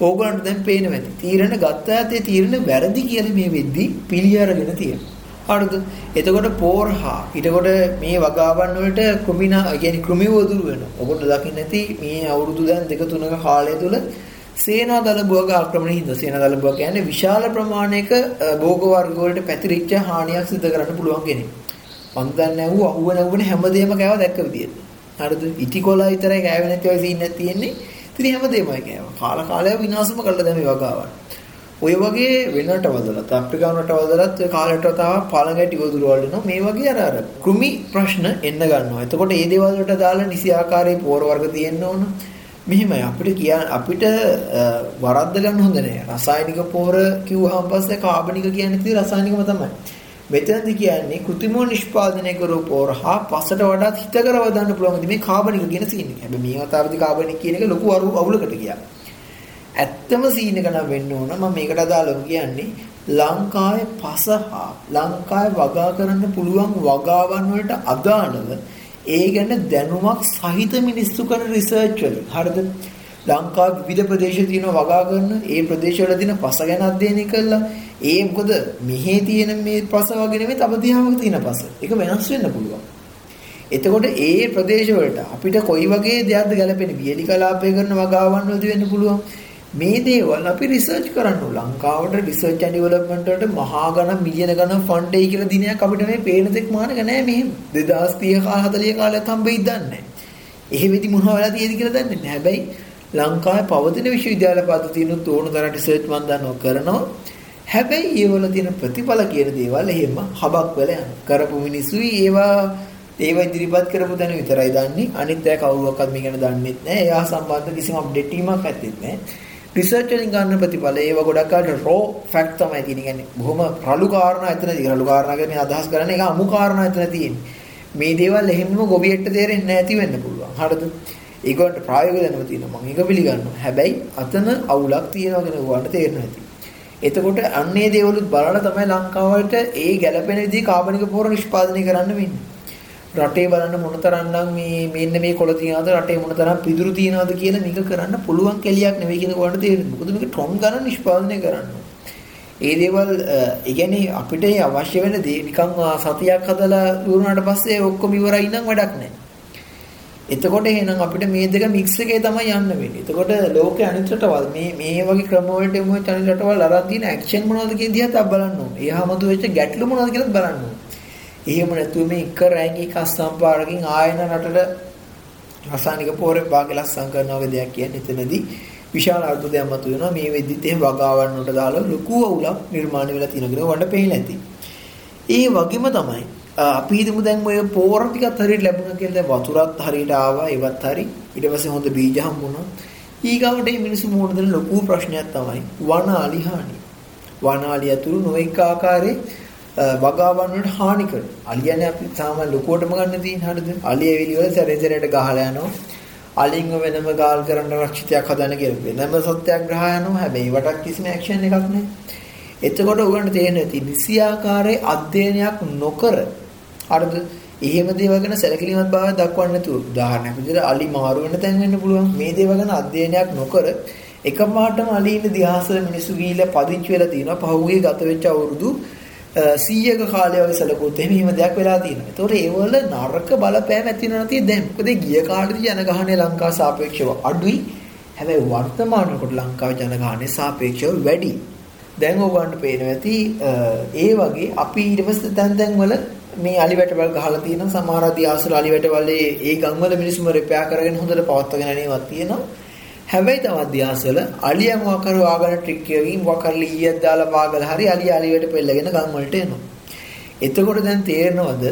ඕගොල්ලන්ට දැන් පේනවා ඇති. තීරණ ගත්ත ඇතේ තීරණ වැරදි කියලා මේ වෙද්දි පිළි අරගෙන තියෙනවා. හරිද? එතකොට පෝරහා ඊටකොට මේ වගාවන් වලට ක්‍රමිනා කියන්නේ ක්‍රමිව දුර වෙනවා. ඔබට දකින්න නැති මේ අවුරුදු දැන් දෙක තුනක කාලය තුල සේනා දලබුවක ආක්‍රමණය හින්දා සේනා දලබුව කියන්නේ විශාල ප්‍රමාණයක භෝග වර්ග වලට පැතිරිච්ච හානියක් සිදු කරන්න පුළුවන් කෙනෙක්. මං දන්නේ නැවුව අහුව නැවුවනේ හැමදේම කෑවා දැක්ක විදියට. හරිද? ඉටිකොලා විතරයි කෑවේ නැති වගේ සීන්නක් තියෙන්නේ. ඉතින් හැමදේමයි කෑවා. කාල කාලය විනාශම කළා දැන් මේ වගාවන්. ඔය වගේ වෙනට වදලත් අප්‍රිකානට වදලත් ඔය කාලයට තව පළඟැටි වදුර වලනවා මේ වගේ අර අර කෘමි ප්‍රශ්න එන්න ගන්නවා. එතකොට මේ දේවල් වලට දාලා නිසි ආකාරයේ පෝර වර්ග තියෙන්න ඕන. මෙහෙමයි අපිට කියන්න අපිට වරද්ද ගන්න හොඳ නෑ. රසායනික පොහොර කිව්වහම පස්සේ කාබනික කියන්නේ තියෙන රසායනිකම තමයි. මෙතනදී කියන්නේ કૃත්‍රිමව නිෂ්පාදනය කරපු පොහොර හා පසට වඩා හිතකර වදන්න පුළුවන් මේ කාබනික කියන සීන් එක. හැබැයි මේ වතාවේදී කාබනික කියන එක ලොකු අවුලකට ගියා. ඇත්තම සීන් එක නම් වෙන්න ඕන. මම මේකට අදාළව කියන්නේ ලංකාවේ පස හා ලංකාවේ වගා කරන්න පුළුවන් වගාවන් වලට අදාළව ඒ ගැන දැනුමක් සහිත මිනිස්සු කරන රිසර්ච් වල. හරිද? ලංකාවේ විවිධ ප්‍රදේශ තියෙන වගා කරන ඒ ප්‍රදේශවල තියෙන පස ගැන අධ්‍යයනය කළා. ඒ මොකද මෙහි තියෙන මේ පස වගේ නෙමෙයි තව දිහාවක තියෙන පස. ඒක වෙනස් වෙන්න පුළුවන්. එතකොට ඒ ප්‍රදේශ වලට අපිට කොයි වගේ දෙයක්ද ගැලපෙන්නේ? වියලි කලාපය කරන වගාවන් වලදී වෙන්න පුළුවන්. මේ දේවල් අපි රිසර්ච් කරන්න ඕන. ලංකාවට රිසර්ච් ඇන්ඩ් ඩෙවලොප්මන්ට් වලට මහා ගණන් මිලියන ගණන් ෆන්ඩ් එයි කියලා දිනයක් අපිට මේ පේන දෙයක් මානක නෑ මෙහෙම. 2030 කාල 40 කාලයක් හම්බෙයිද දන්නේ නෑ. එහෙමෙදි මොනවා වෙලා තියෙද කියලා දන්නේ නෑ. හැබැයි ලංකාවේ පවතින විශ්වවිද්‍යාල පද්ධතියනොත් ඕන තරම් රිසර්ච් මන් දන්නවා කරනවා. හැබැයි ඒවල තියෙන ප්‍රතිඵල කියන දේවල් එහෙම හබක් වෙලා යනවා. කරපු මිනිස්සුයි ඒවා ඒව ඉදිරිපත් කරපු දැන විතරයි දන්නේ. අනිත් අය කවුරුවක්වත් මේක ගැන දන්නේ නැහැ. එයා සම්බන්ධ කිසිම අප්ඩේට් වීමක් ඇත්තේ නැහැ. රිසර්ච් වලින් ගන්න ප්‍රතිඵල ඒව ගොඩක් අයට රෝ ෆැක්ට් තමයි තියෙන්නේ. කියන්නේ බොහොම රළු කාරණා එතන තියෙන. රළු කාරණා කියන්නේ අදහස් කරන්නේ ඒක අමු කාරණා එතන තියෙන්නේ. මේ දේවල් එහෙමම ගොවියෙක්ට තේරෙන්නේ නැති වෙන්න පුළුවන්. හරිද? ඒකට ප්‍රායෝගික දැනුම තියෙනවා. මම ඒක පිළිගන්නවා. හැබැයි අතන අවුලක් තියෙනවා කියන උගන්ට තේරෙන්නේ නැති. එතකොට අන්නේ දේවලුත් බලලා තමයි ලංකාවට ඒ ගැළපෙන විදිහේ කාබනික පොහොර නිෂ්පාදනය කරන්න වෙන්නේ. රටේ බලන්න මොනතරම්නම් මේ මෙන්න මේ කොළ තියනවද රටේ මොනතරම් පිදුරු තියනවද කියලා මේක කරන්න පුළුවන් කෙලියක් නෙවෙයි කියන කොට තේරෙන්නේ. මොකද මේක ටොන් ගණන් නිෂ්පාදනය කරන්න. ඒ දේවල් ඒ කියන්නේ අපිට අවශ්‍ය වෙන දේ නිකන් සතියක් හදලා දුරුනාට පස්සේ ඔක්කොම ඉවරයි නම් වැඩක් නැහැ. එතකොට එහෙනම් අපිට මේ දෙක මික්ස් එකේ තමයි යන්න වෙන්නේ. එතකොට ලෝකේ අනිත් රටවල් මේ මේ වගේ ක්‍රම වලට එමු චැනල් රටවල් අරන් තියෙන ඇක්ෂන් මොනවද කියන දිහාත් අපි බලන්න ඕනේ. එහාමතු වෙච්ච ගැටලු මොනවද කියලාත් බලන්න ඕනේ. එහෙම නැතුව මේ එක රැංගි කස්සම් පාරකින් ආයන රටට රසායනික පොරේ භාගය ලස්සම් කරනවා වගේ දෙයක් කියන්නේ එතනදී විශාල අර්බුදයක් මතුවෙනවා මේ වෙද්දිත් එහෙම වගාවන් වලට දාලා ලොකු අවුලක් නිර්මාණය වෙලා තියෙනගෙන වඩ පෙහිලා ඇති. ඒ වගේම තමයි අපි හිතමු දැන් ඔය පෝර ටිකත් හරියට ලැබුණා කියලා දැන් වතුරත් හරියට ආවා ඒවත් හරි ඊට පස්සේ හොඳ බීජ හම්බුණා. ඊගාවට මේ මිනිස්සු මුහුණ දෙන ලොකු ප්‍රශ්නයක් තමයි වනාලි හානි. වනාලි ඇතුළු නොඑක ආකාරයේ වගාවන් වලට හානි කරනවා. අලියනේ අපි සාමාන්‍ය ලොකුවටම ගන්න තියෙන හරියද? අලිය එවිලි වල සැරේසැරේට ගහලා යනවා. අලින්ව වෙනම ගාල් කරන්න රක්ෂිතයක් හදන්න කියලා වෙනම සත්‍යග්‍රහය යනවා. හැබැයි වටක් කිසිම ඇක්ෂන් එකක් නැහැ. එතකොට උගන්ට තේරෙන්නේ නැති නිසියාකාරයේ අධ්‍යයනයක් නොකර හරිද? එහෙම දේවල් ගැන සැලකිලිමත් භාවය දක්වන්න නැතුව උදාහරණයක් විදිහට අලි මාරු වෙන තැන් වෙන්න පුළුවන්. මේ දේවල් ගැන අධ්‍යයනයක් නොකර එකපාරටම අලි ඉන්න දිහාසල මිනිස්සු ගිහිල්ලා පදිංචි වෙලා තියෙනවා. පහුගිය ගත වෙච්ච අවුරුදු 100ක කාලය වගේ සැලකුවොත් එහෙම එහෙම දෙයක් වෙලා තියෙනවා. ඒතකොට ඒවල නරක බලපෑම ඇති වෙනවා නැති දැන්. මොකද ගිය කාලේදී ජනගහනය ලංකාව සාපේක්ෂව අඩුයි. හැබැයි වර්තමානකොට ලංකාවේ ජනගහනය සාපේක්ෂව වැඩි. දැන් ඕගොල්ලන්ට පේනවා ඇති ඒ වගේ අපි ඊට පස්සේ තැන් තැන් වල මේ අලිවැටවල් ගහලා තියෙන සමහර අධ්‍යාසල අලිවැටවලේ ඒ ගම්වල මිනිස්සුම රිපෙයාර් කරගෙන හොඳට පවත්වාගෙන යන්නේවත් තියෙනවා. හැබැයි තව අධ්‍යාසවල අලියා මොකක් කර වාගන ට්‍රික් එකකින් මොකක් කරලා ඊයක් දාලා වාගලා හරි අලියා අලිවැට පෙළගෙන ගම් වලට එනවා. එතකොට දැන් තේරෙනවද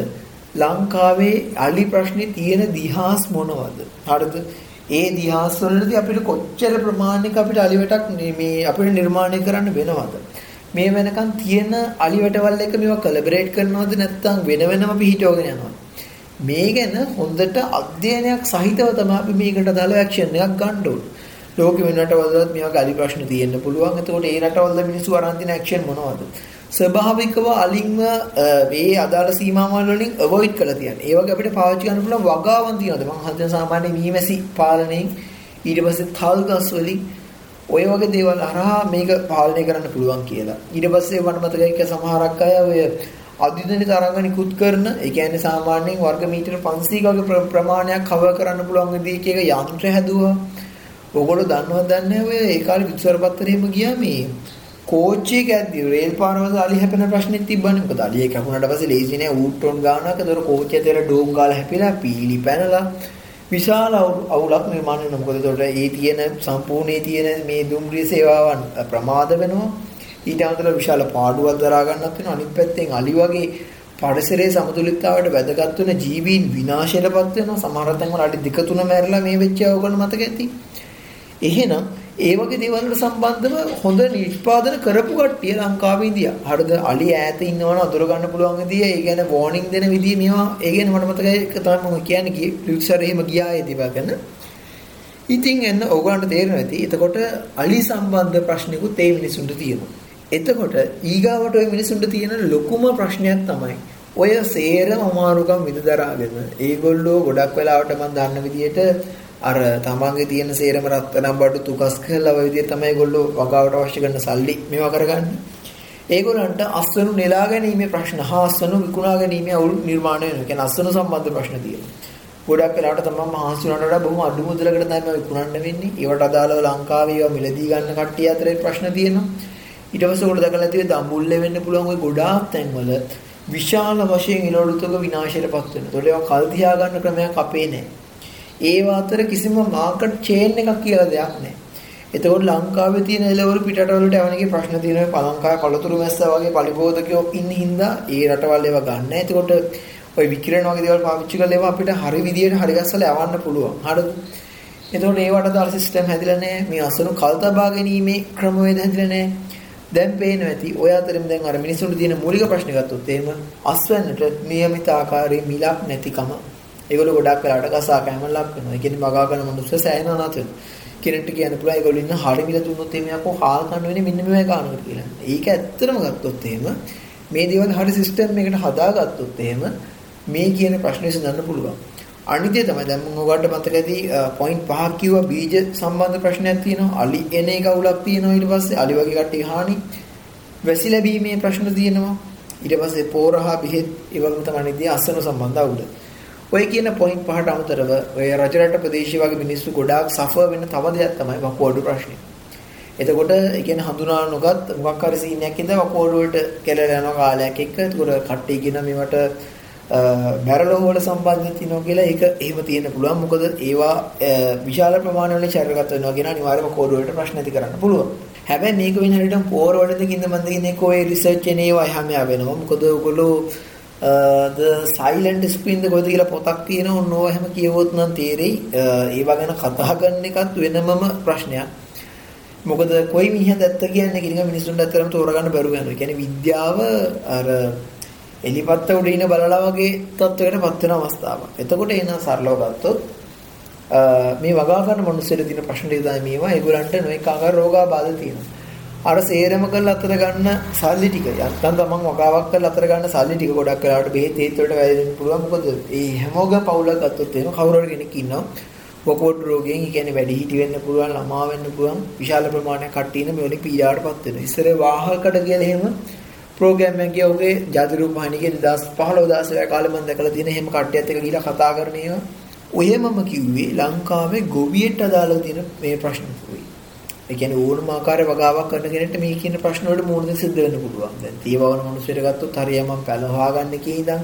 ලංකාවේ අලි ප්‍රශ්නේ තියෙන දිහාස් මොනවද? හරිද? ඒ දිහාස් වලදී අපිට කොච්චර ප්‍රමාණයක අපිට අලිවැටක් මේ අපිට නිර්මාණය කරන්න වෙනවද? මේ වෙනකන් තියෙන අලිවැටවල් එක මේවා කොලැබරේට් කරනවද නැත්නම් වෙන වෙනම පිහිටවගෙන යනවද? මේ ගැන හොඳට අධ්‍යයනයක් සහිතව තමයි අපි මේකට අදාළ ඇක්ෂන් එකක් ගන්න ඕනේ. ලෝකෙ වෙන රටවලත් මේ වගේ අලි ප්‍රශ්න තියෙන්න පුළුවන්. එතකොට ඒ රටවල මිනිස්සු අරන් තියෙන ඇක්ෂන් මොනවද? ස්වභාවිකව අලින්ම මේ අදාළ සීමාවල් වලින් අවොයිඩ් කරලා තියන්නේ. ඒ වගේ අපිට පාවිච්චි කරන්න පුළුවන් වගාවන් තියෙනවද? මම හදන සාමාන්‍ය මීමැසි පාලනයෙන් ඊට පස්සේ තල් ගස් වලින් ඔය වගේ දේවල් හරහා මේක පාලනය කරන්න පුළුවන් කියලා. ඊට පස්සේ මට මතකයි සමහරක් අය ඔය අධිදෙනි තරංග නිකුත් කරන ඒ කියන්නේ සාමාන්‍යයෙන් වර්ග මීටර 500ක වගේ ප්‍රමාණයක් කවර් කරන්න පුළුවන් විදිහක යන්ත්‍ර හැදුවා. ඔයගොල්ලෝ දන්නවද දන්නේ ඔය ඒ කාලේ විදුසර පත්තරේම ගියා මේ කෝච්චියක ඇද්දි රේල් පාරවල අලි හැපෙන ප්‍රශ්නෙත් තිබ්බනේ. මොකද අලිය කැපුණාට පස්සේ ලේසි නෑ ඌට්ටොන් ගානක්. ඒතර කෝච්චිය ඇතුලේ ඩෝම් ගාලා හැපිලා පීලි පැනලා විශාල අවුලක් නිර්මාණය වෙනවා. මොකද ඒතකොට ඒ තියෙන සම්පූර්ණයේ තියෙන මේ දුම්රිය සේවාවන් ප්‍රමාද වෙනවා. ඊට අමතරව විශාල පාඩුවක් දරා ගන්නත් වෙනවා. අනිත් පැත්තෙන් අලි වගේ පරිසරයේ සමතුලිතතාවයට වැදගත් වෙන ජීවීන් විනාශයටපත් වෙනවා. සමහර තැන්වල අඩි දෙක තුන මැරලා මේ වෙච්ච අවගණ මතක ඇති. එහෙනම් ඒ වගේ දේවල් වලට සම්බන්ධව හොඳ නිෂ්පාදන කරපු කට්ටිය ලංකාවේ ඉඳියා. හරිද? අලි ඈත ඉන්නවනම් අඳුර ගන්න පුළුවන් විදිය, ඒ කියන්නේ වෝනින් දෙන විදිය මේවා, ඒ කියන්නේ මට මතකයි ඒක තමයි මම කියන්නේ කී ලික්සර් එහෙම ගියා ඒ දේවල් ගැන. ඉතින් එන්න ඕගලන්ට තේරෙනවා ඇති. එතකොට අලි සම්බන්ධ ප්‍රශ්නිකුත් ඒ මිනිසුන්ට තියෙනවා. එතකොට ඊගාවට ওই මිනිසුන්ට තියෙන ලොකුම ප්‍රශ්නයක් තමයි ඔය සේරම අමාරුකම් විඳදරාගෙන ඒගොල්ලෝ ගොඩක් වෙලාවට මම දන්න විදිහට අර තමන්ගේ තියෙන සේරම රත්තරන් බඩු තුකස් කරලා ඔය විදිහට තමයි ඒගොල්ලෝ වගාවට අවශ්‍ය කරන සල්ලි මේවා කරගන්නේ. ඒගොල්ලන්ට අස්වනු නෙලා ගැනීමේ ප්‍රශ්න හා අස්වනු විකුණා ගැනීමේ අවුල් නිර්මාණය වෙනවා. කියන්නේ අස්වනු සම්බන්ධ ප්‍රශ්න තියෙනවා. ගොඩක් වෙලාවට තමයි මහසි වුණාට වඩා බොහොම අඩු මුදලකට තමයි විකුණන්න වෙන්නේ. ඒවට අදාළව ලංකාවේ ඒවා මිලදී ගන්න කට්ටිය අතරේ ප්‍රශ්න තියෙනවා. ඊට පස්සේ උඩ දැකලා තියෙන දඹුල්ලේ වෙන්න පුළුවන් ওই ගොඩාක් තැන්වල විශාල වශයෙන් ඉලවලුතක විනාශයටපත් වෙනවා. ඒතකොට ඒවා කල් තියා ගන්න ක්‍රමයක් අපේ නැහැ. ඒ අතර කිසිම මාකට් චේන් එකක් කියලා දෙයක් නැහැ. එතකොට ලංකාවේ තියෙන එළවලු පිටරට වලට යවනකේ ප්‍රශ්න තියෙනවා පලංකාවේ පළතුරු මැස්සා වගේ පරිබෝධකයෝ ඉන්න හින්දා ඒ රටවල් ඒවා ගන්න. එතකොට ওই විකිරණ වගේ දේවල් පාවිච්චි කරලා ඒවා අපිට හරි විදියට හරි ගස්සලා යවන්න පුළුවන්. හරිද? එතකොට ඒවට දාලා සිස්ටම් හැදිලා නැහැ. මේ අසනු කල් තබා ගැනීමේ ක්‍රමවේද හැදිලා නැහැ. දැන් පේනවා ඇති ඔය අතරින් දැන් අර මිනිසුන්ට තියෙන මූලික ප්‍රශ්න ගත්තොත් එහෙම අස්වැන්නට નિયમિત ආකාරයේ මිලක් නැතිකම ඒගොල්ලෝ ගොඩක් වෙලාට ගසා කෑම ලක් වෙනවා. ඒ කියන්නේ මගා ගන්න මිනිස්සු සෑහෙන අනත වෙනවා. කෙනෙක්ට කියන්න පුළුවන් ඒගොල්ලෝ ඉන්න හරි මිල දුන්නොත් එහෙම යකෝ හාල් කන්න වෙන්නේ මෙන්න මේ ගානකට කියලා. ඒක ඇත්තටම ගත්තොත් එහෙම මේ දේවල් හරි සිස්ටම් එකකට හදාගත්තොත් එහෙම මේ කියන ප්‍රශ්නේ විසඳන්න පුළුවන්. අනිත්‍ය තමයි දැන් මම ඔයගොල්ලන්ට මතක ඇති පොයින්ට් පහක් කිව්වා බීජ සම්බන්ධ ප්‍රශ්නයක් තියෙනවා. අලි එන එක උලක් තියෙනවා ඊට පස්සේ අලි වගේ කට්ටිය හානි. වැසි ලැබීමේ ප්‍රශ්න තියෙනවා. ඊට පස්සේ පෝරහා බෙහෙත් ඒ වගේම තමයි අනිත්‍ය අසන සම්බන්ධ අවුල. ඔය කියන පොයින්ට් පහට අමතරව ඔය රජරට ප්‍රදේශය වගේ මිනිස්සු ගොඩාක් සෆර් වෙන තව දෙයක් තමයි වකුගඩු ප්‍රශ්නේ. එතකොට ඒ කියන්නේ හඳුනා නොගත් මොකක් හරි සීන් එකක් ඉඳලා වකුගඩු වලට කෙලලා යන කාලයක් එක්ක ඒකට කට්ටිය කියන මේවට බැරලෝ වල සම්බන්ධ තියෙනවා කියලා ඒක එහෙම තියෙන්න පුළුවන්. මොකද ඒවා විශාල ප්‍රමාණවල ශරීරගත වෙනවා කියන අනිවාර්යම කෝඩ් වලට ප්‍රශ්න ඇති කරන්න පුළුවන්. හැබැයි මේක වෙන හැටියට පෝර වලද කින්ද මන්ද කියන්නේ කොයි රිසර්ච් එනේවා එහාම යවෙනවා. මොකද ඔයගොල්ලෝ Uh, the silent screen ද කොහෙද කියලා පොතක් තියෙනවා ඔන්න ඕවා හැම කියවුවොත් නම් තේරෙයි uh, ඒවා ගැන කතා කරන එකත් වෙනමම ප්‍රශ්නයක් මොකද කොයි මිනිහද ඇත්ත කියන්නේ කියන මිනිස්සුන්ට ඇත්තටම තෝරගන්න බැරුව යනවා. ඒ කියන්නේ විද්‍යාව අර එලිපත්ත උඩ ඉන බලලා වගේ තත්වයකටපත් වෙන අවස්ථාවක්. එතකොට එන සරලව ගත්තොත් uh, මේ වගා කරන මිනිස්සුන්ට තියෙන ප්‍රශ්න ටික තමයි මේවා. ඒගොල්ලන්ට නොඑක ආකාර රෝගාබාධ තියෙනවා. අර සේරම කරලා අතර ගන්න සල්ලි ටික. යත්තම් තමන් වගාවක් කරලා අතර ගන්න සල්ලි ටික ගොඩක් වෙලාවට බෙහෙත් ඒත් වලට වැයෙන්න පුළුවන්. මොකද ඒ හැමෝගම පවුලක් ගත්තොත් එහෙම කවුරු හරි කෙනෙක් ඉන්නවා. පොකෝඩ් රෝගයෙන් ඒ කියන්නේ වැඩි හිටි වෙන්න පුළුවන් ළමා වෙන්න පුළුවන් විශාල ප්‍රමාණයක් කට්ටිය ඉන්න මේ වලින් පීඩාවටපත් වෙනවා. ඉස්සර වාහකට කියලා එහෙම ප්‍රෝග්‍රෑම් එකක් ගියෝගේ ජාති රූපහානිගේ 2015 16 කාලේ මම දැකලා තියෙන එහෙම කට්ටියත් එක්ක ගිහිලා කතා කරන ඒවා. ඔය මම කිව්වේ ලංකාවේ ගොවියට අදාළව තියෙන මේ ප්‍රශ්න පොයි. ඒ කියන්නේ ඕනම ආකාරයක වගාවක් කරන කෙනෙක්ට මේ කියන ප්‍රශ්න වලට මුහුණ දෙන්න සිද්ධ වෙන්න පුළුවන්. දැන් තීවවන මිනිස්සුන්ට ගත්තොත් හරියම පැලහවා ගන්න කී ඉඳන්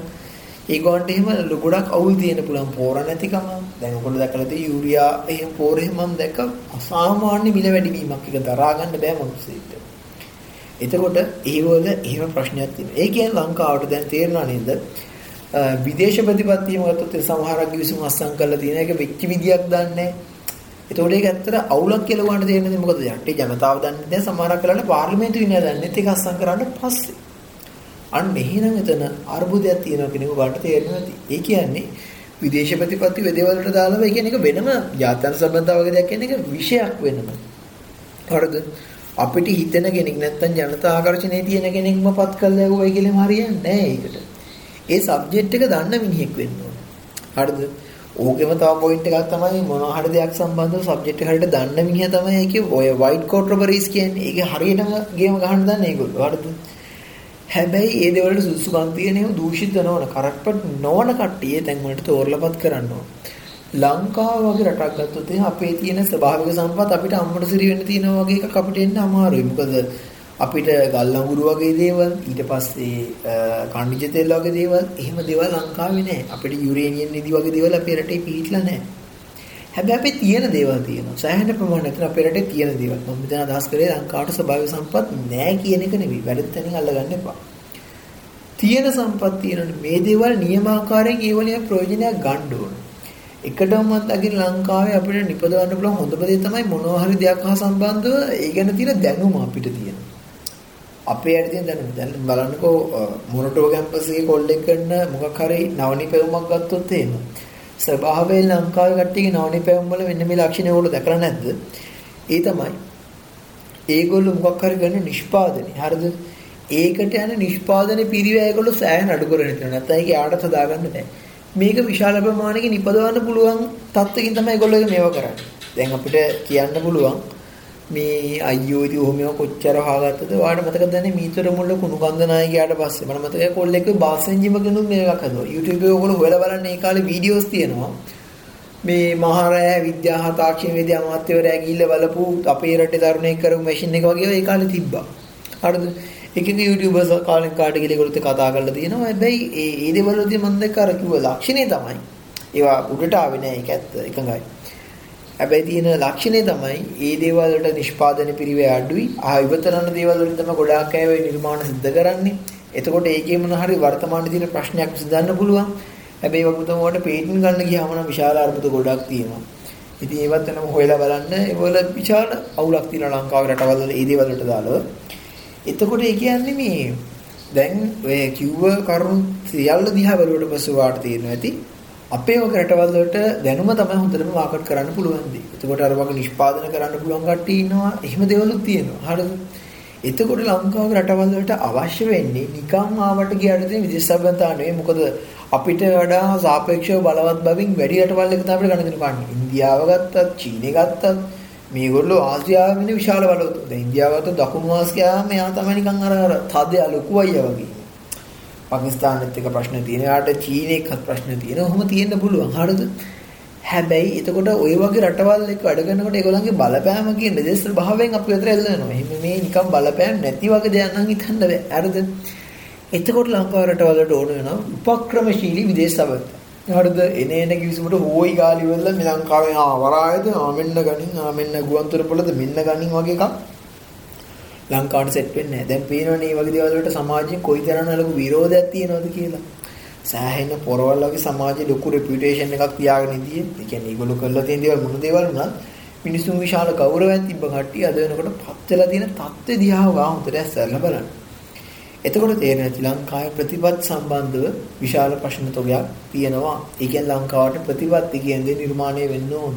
ඒගොල්ලන්ට එහෙම ගොඩක් අවුල් තියෙන පුළුවන් පෝර නැතිකම. දැන් ඔයගොල්ලෝ දැකලා තියෙ යූරියා එහෙම පෝර එහෙම මම දැක්ක අසාමාන්‍ය මිල වැඩිවීමක් එක දරා ගන්න බෑ මිනිස්සුන්ට. එතකොට ඒ වල එහෙම ප්‍රශ්නයක් තියෙනවා. ඒ කියන්නේ ලංකාවට දැන් තේරෙනා නේද? විදේශ ප්‍රතිපත්තියම ගත්තොත් සමහරක් ගිවිසුම් අස්සම් කරලා තියෙන එක වෙච්ච විදියක් දන්නේ එතකොට ඒක ඇත්තට අවුලක් කියලා වුණාට තේරෙන්නේ මොකද යටි ජනතාව දන්නේ දැන් සමහරක් වෙලාවට පාර්ලිමේන්තු විනය දන්නේ ඒක අස්සම් කරන්න පස්සේ අන්න එහෙනම් එතන අර්බුදයක් තියෙනවා කියන එක වට තේරෙන්නේ නැති. ඒ කියන්නේ විදේශ ප්‍රතිපත්ති වෙදේවලට දාලා ඒ කියන්නේ ඒක වෙනම ජාත්‍යන්තර සම්බන්ධතාව වගේ දෙයක් කියන්නේ ඒක විෂයක් වෙනම. හරිද? අපිට හිතෙන කෙනෙක් නැත්තම් ජනතා ආකර්ෂණයේ තියෙන කෙනෙක්ම පත් කළා යවුවයි කියලා හරියන්නේ නැහැ ඒකට. ඒ සබ්ජෙක්ට් එක දන්න මිනිහෙක් වෙන්න ඕන. හරිද? ඕකෙම තව පොයින්ට් එකක් තමයි මොනවා හරි දෙයක් සම්බන්ධව සබ්ජෙක්ට් එක හරියට දන්න මිනිහා තමයි ඒකේ ඔය වයිට් කෝට් රොබරිස් කියන්නේ. ඒකේ හරියටම ගේම ගහන්න දන්නේ ඒගොල්ලෝ. හරිද? හැබැයි ඒ දේවල්වල සුසුකම් තියෙන ඒවා දූෂිත නොවන කරක්ට් නොවන කට්ටිය තැන් වලට තෝරලාපත් කරන්න ඕන. ලංකාව වගේ රටක් ගත්තොත් අපේ තියෙන ස්වභාවික සම්පත් අපිට අම්මට සිරි වෙන්න තියෙනවා වගේ එකක් අපිට එන්න අමාරුයි. මොකද අපිට ගල් අඟුරු වගේ දේවල් ඊට පස්සේ කණ්ඩිජ තෙල් වගේ දේවල් එහෙම දේවල් ලංකාවේ නැහැ. අපිට යුරේනියම් නිදි වගේ දේවල් අපේ රටේ පිහිටලා නැහැ. හැබැයි අපේ තියෙන දේවල් තියෙනවා. සෑහෙන ප්‍රමාණයක් අපේ රටේ තියෙන දේවල්. මම මෙතන අදහස් කරේ ලංකාවට ස්වභාවික සම්පත් නැහැ කියන එක නෙවෙයි. වැඩත් තැනින් අල්ලගන්න එපා. තියෙන සම්පත් තියෙන මේ දේවල් නියමාකාරයෙන් ඒ වලින් ප්‍රයෝජනයක් ගන්න ඕන. එකටමත් අගින් ලංකාවේ අපිට නිපදවන්න පුළුවන් හොඳම දේ තමයි මොනවා හරි දෙයක් හා සම්බන්ධව ඒ ගැන තියෙන දැනුම අපිට තියෙනවා. අපේ ඇයි තියෙන දැනුම දැන් බලන්නකෝ මොනටෝ කැම්පස් එකේ කොල්ලෙක් කරන මොකක් හරි නවනිපැවුමක් ගත්තොත් එහෙම ස්වභාවයෙන් ලංකාවේ කට්ටියගේ නවනිපැවුම් වල මෙන්න මේ ලක්ෂණ ඕගොල්ලෝ දැකලා නැද්ද? ඒ තමයි ඒගොල්ලෝ මොකක් හරි ගන්න නිෂ්පාදනය. හරිද? ඒකට යන නිෂ්පාදන පිරිවැය ඒගොල්ලෝ සෑහෙන අඩු කරගෙන ඉන්නවා. නැත්නම් ඒක යාට හදාගන්න බෑ. මේක විශාල ප්‍රමාණයකින් නිපදවන්න පුළුවන් තත්ත්වකින් තමයි ඒගොල්ලෝ මේවා කරන්නේ. දැන් අපිට කියන්න පුළුවන් මේ අයියෝ ඉතින් ඔහොම කොච්චර හාගත්තද ඔයාලට මතකද දැනේ මීතර මුල්ල කුණු කන්ද නායකයාට පස්සේ. මම මතකයි කොල්ලෙක් බාස් එන්ජිම කෙනුත් මේකක් හදුවා. YouTube එකේ ඔයගොල්ලෝ හොයලා බලන්න ඒ කාලේ වීඩියෝස් තියෙනවා. මේ මහරෑ විද්‍යා තාක්ෂණ වේදී අමාත්‍යවරයා ගිහිල්ලා බලපු අපේ රටේ තරුණයෙක් කරපු මැෂින් එක වගේ ඒ කාලේ තිබ්බා. හරිද එකක YouTubers කාලෙන් කාට ගිහලා ඒගොල්ලෝ කතා කරලා තියෙනවා. හැබැයි ඒ ඒ දේවල් වලදී මම දැක්ක අර කිව්ව ලක්ෂණේ තමයි. ඒවා උඩට ආවේ නෑ. ඒක ඇත්ත. එකඟයි. හැබැයි තියෙන ලක්ෂණය තමයි ඒ දේවල් වලට නිෂ්පාදන පිරිවේ අඩුයි. ආ ඉවතරන දේවල් වලින් තමයි ගොඩාක් අය ওই නිර්මාණ සිද්ධ කරන්නේ. එතකොට ඒකේ මොන හරි වර්තමානයේ තියෙන ප්‍රශ්නයක් විසඳන්න පුළුවන්. හැබැයි වගුතම වලට පේටන්ට් ගන්න ගියාම නම් විශාල අර්බුද ගොඩක් තියෙනවා. ඉතින් ඒවත් වෙනම හොයලා බලන්න ඒවල විශාල අවුලක් තියෙනවා ලංකාවේ රටවල් වල ඒ දේවල් වලට දාලා. එතකොට ඒ කියන්නේ මේ දැන් ඔය කිව්ව කරුණු සියල්ල දිහා බලුවට පස්සේ වාට තියෙනවා ඇති අපේ වගේ රටවල් වලට දැනුම තමයි හොඳටම මාකට් කරන්න පුළුවන් දේ. එතකොට අර වගේ නිෂ්පාදනය කරන්න පුළුවන් කට්ටිය ඉන්නවා. එහෙම දේවලුත් තියෙනවා. හරිද? එතකොට ලංකාවේ රටවල් වලට අවශ්‍ය වෙන්නේ නිකම් ආවට ගියට තියෙන විදේශ සම්බන්ධතා නෙවෙයි. මොකද අපිට වඩා සාපේක්ෂව බලවත් බවින් වැඩි රටවල් එක තමයි අපිට ගන්න දෙන කන්නේ. ඉන්දියාව ගත්තත්, චීනය ගත්තත් මේගොල්ලෝ ආසියාවේ ඉන්න විශාල බලවත්. දැන් ඉන්දියාව ගත්තොත් දකුණු ආසියාව මෙයා තමයි නිකන් අර අර තදය ලොකු අයියා වගේ. පාකිස්තානෙත් එක ප්‍රශ්න තියෙන. යාට චීනෙකත් ප්‍රශ්න තියෙන. ඔහොම තියෙන්න පුළුවන්. හරිද? හැබැයි එතකොට ওই වගේ රටවල් එක්ක වැඩ කරනකොට ඒගොල්ලන්ගේ බලපෑම කියන දෙස් භාවයෙන් අපි අතර එල්ලනවා. එහෙනම් මේ නිකන් බලපෑම් නැති වගේ දෙයක් නම් හිතන්න බෑ. හරිද? එතකොට ලංකාව රටවල් වලට ඕන වෙනවා උපක්‍රමශීලී විදේශ සබත්. හරිද? එන එන කිවිසුමට හොයි ගාලි වල මේ ලංකාවේ ආ වරායද ආ මෙන්න ගනින් ආ මෙන්න ගුවන්තොට පොළද මෙන්න ගනින් වගේ එකක් ලංකාවට සෙට් වෙන්නේ නැහැ. දැන් පේනවනේ මේ වගේ දේවල් වලට සමාජයෙන් කොයිතරම් ලොකු විරෝධයක් තියෙනවද කියලා. සෑහෙන පොරවල් වගේ සමාජයේ ලොකු රෙපියුටේෂන් එකක් තියාගෙන ඉදී. ඒ කියන්නේ ඒගොල්ලෝ කරලා තියෙන දේවල් මොන දේවල් වුණත් මිනිසුන් විශාල ගෞරවයක් තිබ්බ කට්ටිය අද වෙනකොට පත් වෙලා තියෙන தත්ත්වය දිහා වා හොඳට ඇස්සරලා බලන්න. එතකොට තේරෙන ශ්‍රී ලංකාවේ ප්‍රතිපත් සම්බන්ධව විශාල ප්‍රශ්න තොගයක් තියෙනවා. ඒ කියන්නේ ලංකාවට ප්‍රතිපත්ති කියන දේ නිර්මාණය වෙන්න ඕන.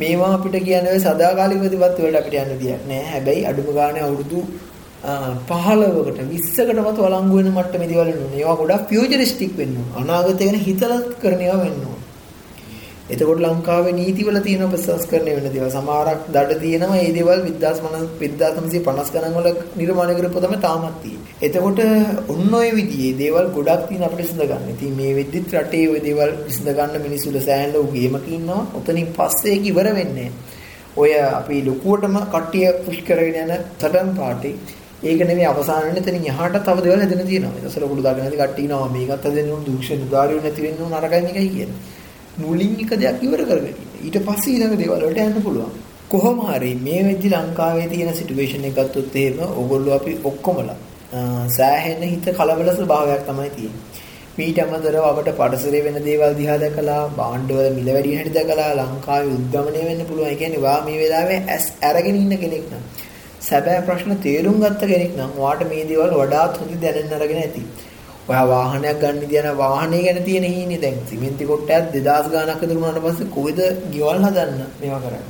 මේවා අපිට කියන්නේ ඔය සදාකාලික ප්‍රතිපත්ති වලට අපිට යන්න දෙයක් නෑ. හැබැයි අඩුම ගානේ අවුරුදු 15කට 20කටවත් වළංගු වෙන මට්ටමේ දේවල් වෙන්න ඕනේ. ඒවා ගොඩක් ෆියුචරිස්ටික් වෙන්න ඕනේ. අනාගතය ගැන හිතලා කරන ඒවා වෙන්න ඕනේ. එතකොට ලංකාවේ නීතිවල තියෙන ප්‍රසංස්කරණය වෙන දේවල් සමහරක් දඩ තියෙනවා ඒ දේවල් 1950 ගණන් වල නිර්මාණය කරපුවා තමයි තාමත් තියෙන්නේ. එතකොට ඔන්න ඔය විදිහේ දේවල් ගොඩක් තියෙන අපිට විසඳ ගන්න. ඉතින් මේ වෙද්දිත් රටේ ඔය දේවල් විසඳ ගන්න මිනිස්සුල සෑහෙන ලොකු ගේමක ඉන්නවා. ඔතනින් පස්සේ ඒක ඉවර වෙන්නේ ඔය අපි ලොකුවටම කට්ටිය පුෂ් කරගෙන යන සටන් පාටි ඒක නෙමෙයි අවසාන වෙන්නේ එතනින් එහාට තව දේවල් හැදෙන තියෙනවා. ඊට පස්සේ ලොකු දාගෙන නැති කට්ටිය ඉනවා මේකත් හැදෙන්න ඕන දූෂණ උදාරියු නැති වෙන්න ඕන අරගයි මේකයි කියන්නේ. මුලින් එක දෙයක් ඉවර කරගෙන ඊට පස්සේ ඊළඟ දේවල් වලට යන්න පුළුවන්. කොහොම හරි මේ වෙද්දි ලංකාවේ තියෙන සිටුේෂන් එක ගත්තොත් එහෙම ඕගොල්ලෝ අපි ඔක්කොමලා සෑහෙන හිත කලබල ස්වභාවයක් තමයි තියෙන්නේ. මීට අමතරව අපට පරිසරයේ වෙන දේවල් දිහා දැකලා භාණ්ඩවල මිල වැඩි වෙන හැටි දැකලා ලංකාවේ උද්ගමනය වෙන්න පුළුවන්. ඒ කියන්නේ වා මේ වෙලාවේ ඇස් අරගෙන ඉන්න කෙනෙක් නම් සැබෑ ප්‍රශ්න තේරුම් ගත්ත කෙනෙක් නම් ඔයාට මේ දේවල් වඩාත් හොඳ දැනෙන්න අරගෙන ඇති. ඔයා වාහනයක් ගන්න ඉදියන වාහනේ ගැන තියෙන හීනේ දැන් සිමෙන්ති කොටයක් 2000 ගාණක් විතර වුණාට පස්සේ කොයිද ගෙවල් හදන්න මේවා කරන්නේ.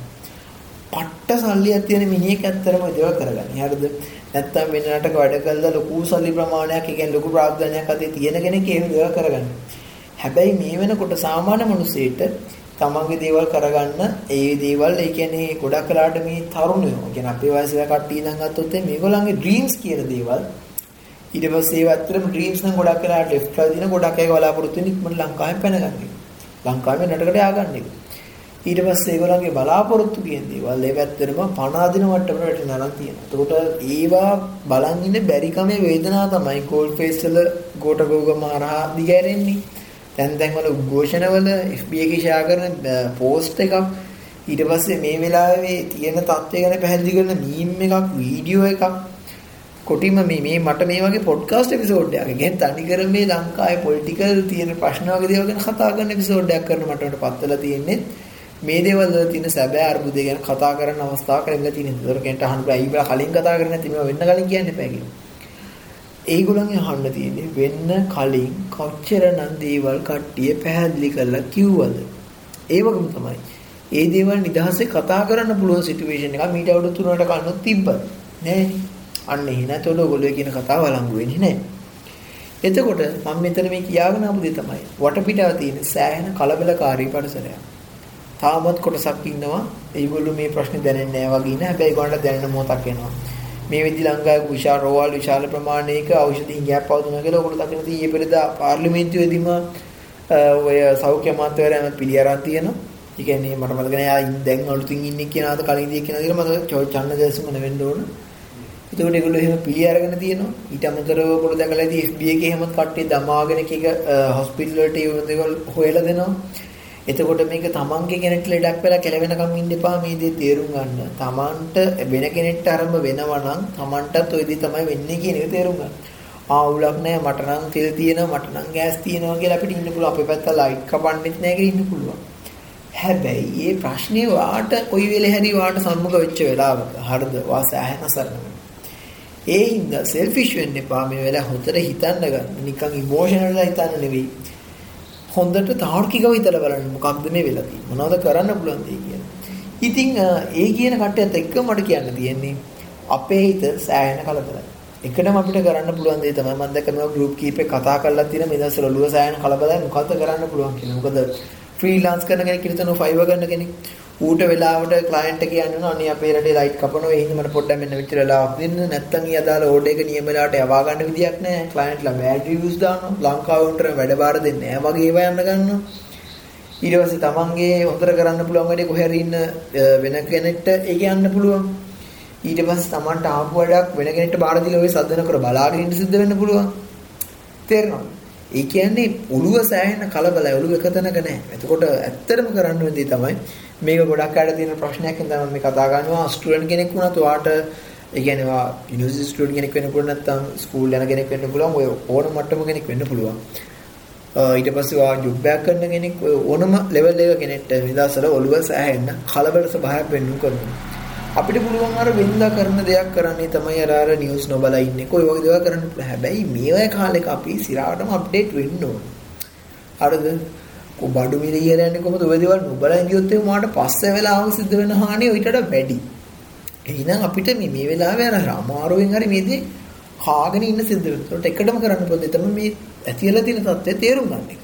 පට්ට සල්ලියක් තියෙන මිනිහෙක් ඇත්තරම ඒවා කරගන්නේ. හරිද? නැත්තම් වෙන රටක වැඩ කළා ලොකු සල්ලි ප්‍රමාණයක්, ඒ කියන්නේ ලොකු ප්‍රාග්ධනයක් අතේ තියෙන කෙනෙක් ඒක ඒවා කරගන්නේ. හැබැයි මේ වෙනකොට සාමාන්‍ය මිනිසෙට තමන්ගේ දේවල් කරගන්න ඒ දේවල් ඒ කියන්නේ ගොඩක් කලාට මේ තරුණයෝ කියන්නේ අපේ වයසේ කට්ටිය ඉඳන් ගත්තොත් මේගොල්ලන්ගේ ඩ්‍රීම්ස් කියන දේවල් ඊට පස්සේ ඒව ඇත්තටම ඩ්‍රීම්ස් නම් ගොඩක් වෙලාට ලෙෆ්ට් කරලා දින ගොඩක් අය බලාපොරොත්තු වෙන ඉක්මනට ලංකාවෙන් පැනගන්න එක. ලංකාවේ නටකට ය아가න්න එක. ඊට පස්සේ ඒගොල්ලන්ගේ බලාපොරොත්තු කියන දේවල් ඒ පැත්තටම පණ අදින මට්ටමට වැටෙනවා තියෙනවා. එතකොට ඒවා බලන් ඉන්න බැරි කමේ වේදනාව තමයි කෝල් ෆේස් වල ගෝට ගෝග මාරහා දිගෑරෙන්නේ. දැන් දැන් වල උද්ඝෝෂණවල FB එකේ ෂෙයා කරන පෝස්ට් එකක් ඊට පස්සේ මේ වෙලාවේ තියෙන තත්ත්වය ගැන පැහැදිලි කරන මීම් එකක් වීඩියෝ එකක් කොටිම මේ මේ මට මේ වගේ පොඩ්කාස්ට් එපිසෝඩ් එකක් ගැන තනිකර මේ ලංකාවේ පොලිටිකල් තියෙන ප්‍රශ්න වගේ දේවල් ගැන කතා කරන එපිසෝඩ් එකක් කරන මට උඩ පත්වලා තියෙන්නේ මේ දේවල් වල තියෙන සැබෑ අර්බුදය ගැන කතා කරන්න අවස්ථාවක් ලැබිලා තියෙනවා. ඒතර කෙන්ට අහන්න බෑ. ඊබල කලින් කතා කරන්නේ නැති මේවා වෙන්න කලින් කියන්න එපා කියලා. ඒගොල්ලන්ගේ අහන්න තියෙන්නේ වෙන්න කලින් කොච්චරනම් දේවල් කට්ටිය පැහැදිලි කරලා කිව්වද? ඒ වගේම තමයි. ඒ දේවල් නිදහසේ කතා කරන්න පුළුවන් සිටුේෂන් එක මීට අවුරුදු 3කට කලින් තිබ්බ. නෑ. අන්න එහෙ නැතොල ඔයගොල්ලෝ කියන කතාව වළංගු වෙන්නේ නැහැ. එතකොට මම මෙතන මේ කියාගෙන ආපු දේ තමයි වටපිටාව තියෙන සෑහෙන කලබලකාරී පරිසරයක්. තාමත් කොටසක් ඉන්නවා ඒගොල්ලෝ මේ ප්‍රශ්නේ දැනෙන්නේ නැහැ වගේ නෑ. හැබැයි ඒගොල්ලන්ට දැනෙන මොහොතක් එනවා. මේ විදි ලංකාවේ විශාල රෝවල් විශාල ප්‍රමාණයක ඖෂධීන් ගැප් පවතුනා කියලා ඔයගොල්ලෝ දකින්න තියෙන්නේ ඊයේ පෙරදා පාර්ලිමේන්තුවේදීම ඔය සෞඛ්‍ය අමාත්‍යවරයා පිළි අරන් තියෙනවා. ඒ කියන්නේ මට මතක නෑ දැන් අලුතින් ඉන්නේ කියන ආත කලින් දී කියන දේ මම චන්න දේශම නෙවෙන්න ඕන. එතකොට ඒගොල්ලෝ එහෙම පිළි අරගෙන තියෙනවා. ඊට අමතරව පොඩ දැකලා ඉතින් FB එකේ එහෙමත් කට්ටිය දමාගෙන එක එක හොස්පිටල් වලට ඒ දේවල් හොයලා දෙනවා. එතකොට මේක තමන්ගේ කෙනෙක්ට ලෙඩක් වෙලා කෙලවෙනකම් ඉන්න එපා මේ දේ තේරුම් ගන්න. තමන්ට වෙන කෙනෙක්ට ආරම්භ වෙනවා නම් තමන්ටත් ওই දේ තමයි වෙන්නේ කියන එක තේරුම් ගන්න. ආවුලක් නැහැ මට නම් තෙල් තියෙනවා මට නම් ගෑස් තියෙනවා කියලා අපිට ඉන්න පුළුවන්. අපේ පැත්ත ලයිට් කපන්නෙත් නැහැ කියලා ඉන්න පුළුවන්. හැබැයි මේ ප්‍රශ්නේ වාට කොයි වෙලේ හරි වාට සම්මුඛ වෙච්ච වෙලාවක හරිද වා සෑහෙන සරණ ඒ හින්දා සෙල්ෆිෂ් වෙන්න එපා මේ වෙලාව හොඳට හිතන්න ගන්න. නිකන් ඉමෝෂනල් හිතන්න නෙවෙයි. හොඳට තාර්කිකව හිතලා බලන්න මොකක්ද මේ වෙලා තියෙන්නේ. මොනවද කරන්න පුළුවන් දෙය කියලා. ඉතින් ඒ කියන කට්ටියත් එක්ක මට කියන්න තියෙන්නේ අපේ හිත සෑහෙන කලබලයි. එකටම අපිට කරන්න පුළුවන් දේ තමයි මම දැක්ක මේ ගෲප් කීපේ කතා කරලා තියෙන මේ දවස්වල ඔළුව සෑහෙන කලබලයි මොකද්ද කරන්න පුළුවන් කියලා. මොකද ෆ්‍රීලාන්ස් කරන කෙනෙක් හිතන ෆයිවර් ගන්න කෙනෙක් ඌට වෙලාවට ක්ලයන්ට් එක කියන්න අනේ අපේ රටේ ලයිට් කපනවා ඒ හින්දා මට පොඩ්ඩක් මෙන්න මෙච්චර වෙලාවක් දෙන්න. නැත්තම් ඊ අදාළ ඕඩර් එක නියම වෙලාවට යවා ගන්න විදියක් නැහැ. ක්ලයන්ට්ලා බෑඩ් රිවිව්ස් දානවා. ලංකාවේ උන්ට වැඩ බාර දෙන්නේ නැහැ වගේ ඒවා යන්න ගන්නවා. ඊට පස්සේ තමන්ගේ හොඳට කරන්න පුළුවන් වැඩේ කොහේ හරි ඉන්න වෙන කෙනෙක්ට ඒක යන්න පුළුවන්. ඊට පස්සේ තමන්ට ආපු වැඩක් වෙන කෙනෙක්ට බාර දීලා ඔය සද්දන කර බලාගෙන ඉන්න සිද්ධ වෙන්න පුළුවන්. තේරෙනවද? ඒ කියන්නේ ඔළුව සෑහෙන කලබලයි ඔළුව එක තැනක නැහැ. එතකොට ඇත්තටම කරන්න වෙන්නේ තමයි මේක ගොඩක් අයට තියෙන ප්‍රශ්නයක් හින්දා මම මේ කතා කරනවා ස්ටුඩන්ට් කෙනෙක් වුණත් ඔයාට ඒ කියන්නේ වා යුනිවර්සිටි ස්ටුඩන්ට් කෙනෙක් වෙන්න පුළුවන් නැත්නම් ස්කූල් යන කෙනෙක් වෙන්න පුළුවන් ඔය ඕන මට්ටම කෙනෙක් වෙන්න පුළුවන්. ඊට පස්සේ වා ජොබ් එකක් කරන කෙනෙක් ඕනම ලෙවල් එක කෙනෙක්ට විදාසල ඔළුව සෑහෙන්න කලබල ස්වභාවයක් වෙන්නු කරනවා. අපිට පුළුවන් අර වෙනදා කරන දෙයක් කරන්නේ තමයි අර අර නිවුස් නොබලා ඉන්නේ. කොයි වගේ දේවල් කරන්න පුළුවන්. හැබැයි මේ වගේ කාලෙක අපි සිරාටම අප්ඩේට් වෙන්න ඕන. හරිද? කො බඩු මිල කියලා යන්නේ කොහොමද ඔය දේවල් නොබලා ඉඳියොත් ඒ මාට පස්සේ වෙලාවක සිද්ධ වෙන හානිය ඊටට වැඩි. එහෙනම් අපිට මේ මේ වෙලාවේ අර අමාරුවෙන් හරි මේ දේ කාගෙන ඉන්න සිද්ධ වෙනවා. ඒකට එකටම කරන්න පුළුවන් තමයි මේ ඇතියලා තියෙන தත්ත්වය තේරුම් ගන්න එක.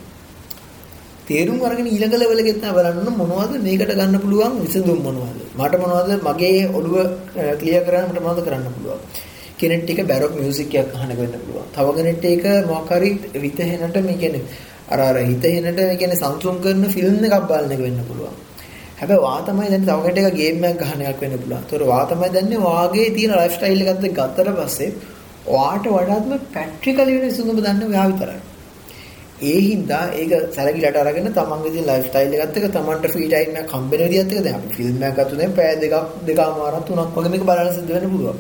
තේරුම් අරගෙන ඊළඟ ලෙවල් එකෙත් බලන්න මොනවද මේකට ගන්න පුළුවන් විසඳුම් මොනවද? මට මොනවද මගේ ඔළුව ක්ලියර් කරන්න මට මොනවද කරන්න පුළුවන්? කෙනෙක් ටික බැරොක් මියුසික් එකක් අහන්න වෙන්න පුළුවන්. තව කෙනෙක් ටික මොකක් හරි හිතෙනට මේ කියන්නේ අර අර හිතෙනට මේ කියන්නේ සංසුන් කරන ෆිල්ම් එකක් බලන එක වෙන්න පුළුවන්. හැබැයි වා තමයි දැන් තව කෙනෙක් එක ගේම් එකක් ගහන එකක් වෙන්න පුළුවන්. ඒතකොට වා තමයි දැන්නේ වාගේ තියෙන ලයිෆ් ස්ටයිල් එකත් ගත්තට පස්සේ වාට වඩාත්ම පැට්‍රිකල් වෙන සුගම දන්නේ ඔයා විතරයි. ඒ හින්දා ඒක සැලකිලට අරගෙන තමන්ගේ තියෙන ලයිෆ් ස්ටයිල් එකත් එක්ක තමන්ට ෆ්‍රී ටයිම් එකක් හම්බෙන විදිහත් එක්ක දැන් අපි ෆිල්ම් එකක් ගත්තොත් දැන් පැය දෙකක් දෙකමාරක් තුනක් වගේ මේක බලන්න සිද්ධ වෙන්න පුළුවන්.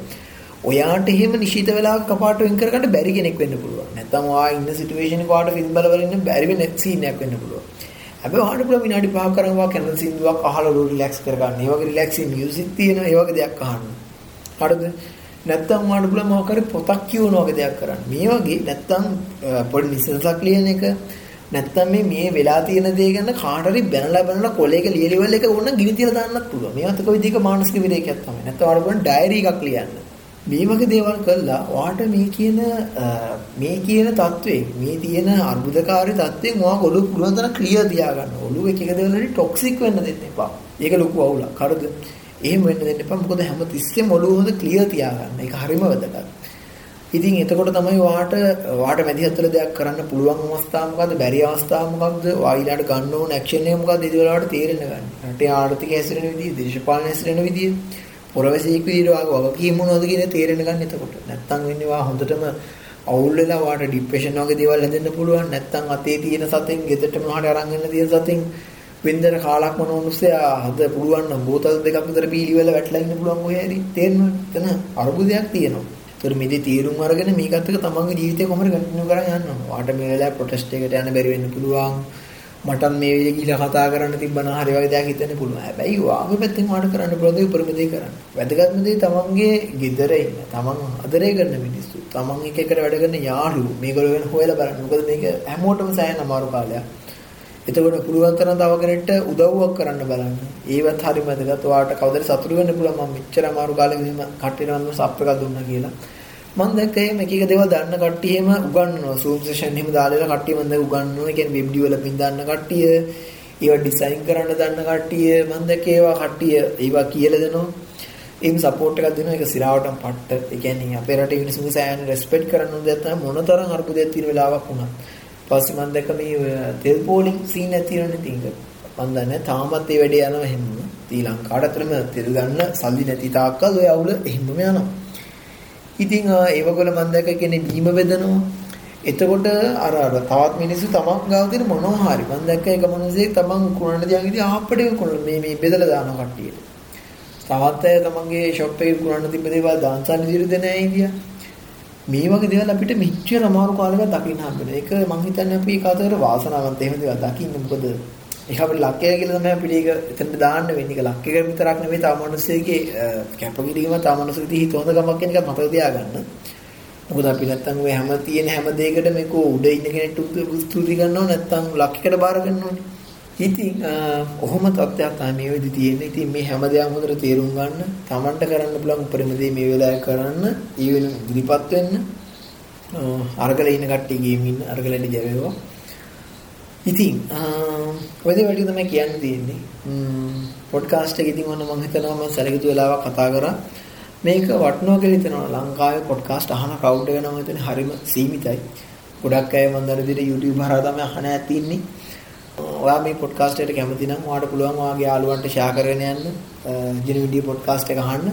ඔයාට එහෙම නිශ්චිත වෙලාවක කපාට වෙන් කරගන්න බැරි කෙනෙක් වෙන්න පුළුවන්. නැත්නම් ඔයා ඉන්න සිටුේෂන් එක ඔයාට ෆිල්ම් බල බල ඉන්න බැරි වෙන සීන් එකක් වෙන්න පුළුවන්. හැබැයි ඔයාට පුළුවන් විනාඩි 5ක් කරනවා කැනල් සින්දුවක් අහලා රිලැක්ස් කරගන්න. ඒ වගේ රිලැක්සින් මියුසික් තියෙන ඒ වගේ දෙයක් අහන්න. හරිද? නැත්තම් උඹට පුළුවන් මොකක් හරි පොතක් කියවන වගේ දෙයක් කරන්න. මේ වගේ නැත්තම් පොඩි නිසසක් ලියන එක නැත්තම් මේ මේ වෙලා තියෙන දේ ගැන කාට හරි බැනලා බැනලා කොලේක ලියලිවල එක ඕන ගිනි තියලා දාන්නත් පුළුවන්. මේවත් කොයි විදිහක මානසික විරේකයක් තමයි. නැත්තම් ඔයාලා බලන්න ඩයරි එකක් ලියන්න. මේ වගේ දේවල් කළා ඔයාට මේ කියන මේ කියන தત્වේ මේ තියෙන අර්බුදකාරී தત્වෙන් ඔයා ඔළුව පුළුවන් තරම් ක්‍රියා තියාගන්න. ඔළුව එක එක දේවල් වලින් ටොක්සික් වෙන්න දෙන්න එපා. ඒක ලොකු අවුලක්. හරිද? එහෙම වෙන්න දෙන්න එපා. මොකද හැම තිස්සෙම ඔළුව හොඳ ක්ලියර් තියාගන්න. ඒක හරිම වැදගත්. ඉතින් එතකොට තමයි වාට වාට මැදිහත් වෙලා දෙයක් කරන්න පුළුවන් අවස්ථාව මොකද්ද? බැරි අවස්ථාව මොකද්ද? වායිලාට ගන්න ඕන ඇක්ෂන් එක මොකද්ද? ඉතින් වලට තේරෙන්න ගන්න. රටේ ආර්ථික හැසිරෙන විදිය, දේශපාලන හැසිරෙන විදිය, පොරවැසියෙක් විදියට වාගේ වගකීම් මොනවද කියන තේරෙන්න ගන්න එතකොට. නැත්තම් වෙන්නේ වා හොඳටම අවුල් වෙලා වාට ડિප්‍රෙෂන් වගේ දේවල් හැදෙන්න පුළුවන්. නැත්තම් අතේ තියෙන සතෙන් ගෙදරට මොනවාට අරන් එන්න තියෙන සතෙන් වෙන්දර කාලක් මොන උනුස්සයා හද පුළුවන් නම් බෝතල් දෙකක් විතර බීලි වල වැටලා ඉන්න පුළුවන් ඔය හැරි. තේරෙනවද එතන අරුබුදයක් තියෙනවා. ඒතර මේදී තීරුම් අරගෙන මේකත් එක්ක තමන්ගේ ජීවිතේ කොහොමද කන්ටිනියු කරන් යන්න? ඕන වාට මේ වෙලාවේ ප්‍රොටෙස්ට් එකට යන්න බැරි වෙන්න පුළුවන්. මට මේ විදිහට ගිහලා කතා කරන්න තිබ්බනම් හරි වගේ දෙයක් හිතෙන්න පුළුවන්. හැබැයි වාගේ පැත්තෙන් වාට කරන්න පුළුවන් දේ උපරිම දේ කරන්න. වැදගත්ම දේ තමන්ගේ ගෙදර ඉන්න තමන් ආදරය කරන මිනිස්සු. තමන් එක එකට වැඩ කරන යාළුවෝ මේගොල්ලෝ වෙන හොයලා බලන්න. මොකද මේක හැමෝටම සෑහෙන අමාරු කාලයක්. එතකොට පුළුවන් තරම් තව කෙනෙක්ට උදව්වක් කරන්න බලන්න. ඒවත් හරි වැදගත්. ඔයාට කවදාද සතුටු වෙන්න පුළුවන් මම මෙච්චර අමාරු කාලෙක මෙහෙම කට්ටියට මම සප් එකක් දුන්නා කියලා. මම දැක්ක එහෙම එක එක දේවල් දන්න කට්ටිය එහෙම උගන්වනවා. Zoom session එහෙම දාලා කට්ටිය මම දැන් උගන්වනවා. ඒ කියන්නේ web developing දන්න කට්ටිය, ඒවා ඩිසයින් කරන්න දන්න කට්ටිය මම දැක්ක ඒවා කට්ටිය ඒවා කියලා දෙනවා. එහෙම සපෝට් එකක් දෙනවා. ඒක සිරාවටම පට්ට. ඒ කියන්නේ අපේ රටේ මිනිස්සුන්ගේ සෑහෙන රෙස්පෙක්ට් කරන්න ඕන දෙයක් තමයි මොනතරම් අර්බුදයක් තියෙන වෙලාවක් වුණත්. පස්සේ මම දැක්ක මේ තෙල් පෝලිං සීන් එක තියෙනනේ තින්ක. මම දන්නේ තාමත් ඒ වැඩේ යනවා එහෙම. ශ්‍රී ලංකාවට අතරම තෙල් ගන්න සල්ලි නැති තාක්කල් ඔය අවුල එහෙමම යනවා. ඉතින් ඒවගොල්ල මම දැක්ක කියන්නේ බීම බෙදනවා. එතකොට අර අර තවත් මිනිස්සු තමන් ගාව තියෙන මොනවා හරි මම දැක්ක එක මිනිහෙක් තමන් කුණන දියන් ඉතින් ආප්පඩේ කුණ මේ මේ බෙදලා දානවා කට්ටියට. තවත් අය තමන්ගේ ෂොප් එකේ කුණන තිබ්බ දේවල් දාන්සන් විදිහට දෙන අය ඉතියා. මේ වගේ දේවල් අපිට මෙච්චර අමාරු කාලයක දකින්න හම්බෙනවා. ඒක මම හිතන්නේ අපි කාතර වාසනාවන්ත එහෙම දේවල් දකින්න. මොකද ඒක අපිට ලක්කය කියලා තමයි අපිට ඒක එතනට දාන්න වෙන්නේ. ඒක ලක්කය විතරක් නෙවෙයි තව මිනිස්සෙගේ කැපකිරීම තව මිනිස්සුගේ හිත හොඳ ගමක් කියන එක මතක තියාගන්න. මොකද අපි නැත්තම් ඔය හැම තියෙන හැම දෙයකට මේක උඩ ඉන්න කෙනෙක්ට ස්තුති කරනවා නැත්තම් ලක්කයකට බාර ගන්නවනේ. ඉතින් ඔහොම තත්ත්වයක් තමයි මේ වෙදි තියෙන්නේ. ඉතින් මේ හැම දෙයක්ම හොඳට තේරුම් ගන්න, Tamanට කරන්න පුළුවන් උපරිම දේ මේ වෙලාවේ කරන්න, ඊ වෙන ඉදිරිපත් වෙන්න. අරගල ඉන්න කට්ටිය ගේමින් ඉන්න අරගලට ජයවේවා. ඉතින් ඔය දේ වලට තමයි කියන්න තියෙන්නේ. පොඩ්කාස්ට් එක ඉතින් ඔන්න මම හිතනවා මම සැලකිතු වෙලාවක් කතා කරා. මේක වටනවා කියලා හිතනවා ලංකාවේ පොඩ්කාස්ට් අහන කවුඩ් එක නම් හිතන්නේ හරිම සීමිතයි. ගොඩක් අය මම දන්න විදිහට YouTube හරහා තමයි අහන ඇති ඉන්නේ. ඔයා මේ පොඩ්කාස්ට් එකට කැමති නම් ඔයාට පුළුවන් ඔයාගේ යාළුවන්ට ෂෙයා කරගෙන යන්න ජිනවිඩිය පොඩ්කාස්ට් එක අහන්න.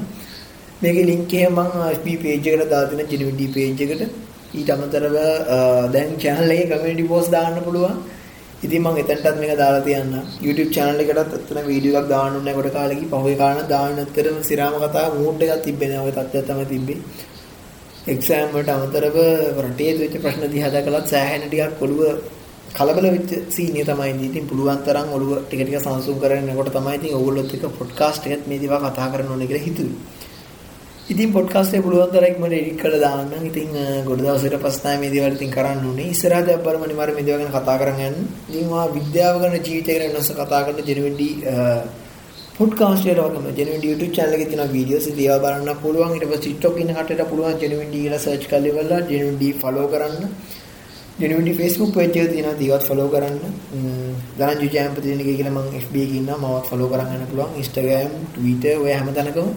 මේකේ ලින්ක් එක මම FB page එකට දාලා තියෙන ජිනවිඩිය page එකට. ඊට අමතරව දැන් channel එකේ community post දාන්න පුළුවන්. ඉතින් මම එතනටත් මේක දාලා තියන්න. YouTube channel එකටත් අතන වීඩියෝ එකක් දාන්න ඕනේ කොට කාලෙකී පහුවේ කාලන දාන්න ඇත්තටම සිරාම කතාව මූඩ් එකක් තිබ්බේ නෑ. ඔය තත්ත්වය තමයි තිබ්බේ. එක්සෑම් වලට අමතරව රටේ වෙච්ච ප්‍රශ්න දිහා දැකලත් සෑහෙන ටිකක් ඔළුව කලබල වෙච්ච සීනිය තමයි ඉන්නේ. ඉතින් පුළුවන් තරම් ඔළුව ටික ටික සංසුන් කරගෙන යනකොට තමයි ඉතින් ඕගොල්ලොත් එක්ක පොඩ්කාස්ට් එකත් මේ දේවල් කතා කරන්න ඕනේ කියලා හිතුවේ. ඉතින් පොඩ්කාස්ට් එක පුළුවන් තරම් මට එඩිට් කරලා දාන්න. ඉතින් ගොඩ දවසකට පස්සේ තමයි මේ දේවල් ඉතින් කරන්න ඕනේ. ඉස්සරහට අපි බලමු අනිවාර්යයෙන් මේ දේවල් ගැන කතා කරන් යන්න. ඉතින් මා විද්‍යාව ගැන ජීවිතය ගැන වෙනස කතා කරන ජෙනුවින්ඩි පොඩ්කාස්ට් එකට වගේම ජෙනුවින්ඩි YouTube channel එකේ තියෙන වීඩියෝස් ඉතින් ඒවා බලන්න පුළුවන්. ඊට පස්සේ TikTok ඉන්න කට්ටියට පුළුවන් ජෙනුවින්ඩි කියලා search කරලා ඉවරලා ජෙනුවින්ඩි follow කරන්න. ජෙනුවින්ඩි Facebook page එක තියෙනවා ඒවත් follow කරන්න. ධනංජු ජයම්පති දෙනගේ කියලා මම FB එකේ ඉන්නවා. මමවත් follow කරන් යන්න පුළුවන්. Instagram, Twitter ඔය හැමතැනකම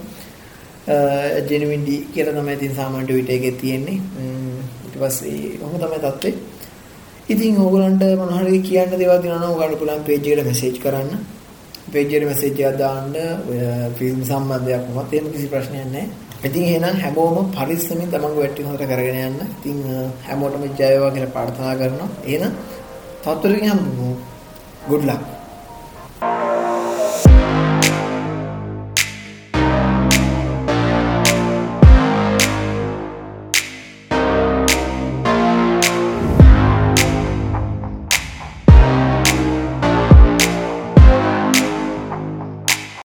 ජෙනුවින්ඩි කියලා තමයි ඉතින් සාමාන්‍ය ට්විටර් එකේ තියෙන්නේ. ඊට පස්සේ ඔහොම තමයි තත්ත්වේ. ඉතින් ඕගලන්ට මොන හරි කියන්න දේවල් තියෙනවා නම් ඔයාලට පුළුවන් පේජ් එකට මැසේජ් කරන්න. පේජ් එකට මැසේජ් එකක් දාන්න ඔය ෆිල්ම් සම්බන්ධයක් වුණත් එහෙම කිසි ප්‍රශ්නයක් නැහැ. ඉතින් එහෙනම් හැමෝම පරිස්සමින් තමන්ගේ වැටි හොඳට කරගෙන යන්න. ඉතින් හැමෝටම ජය වේවා කියලා ප්‍රාර්ථනා කරනවා. එහෙනම් තත්ත්වෙකින් හම්බුමු. good luck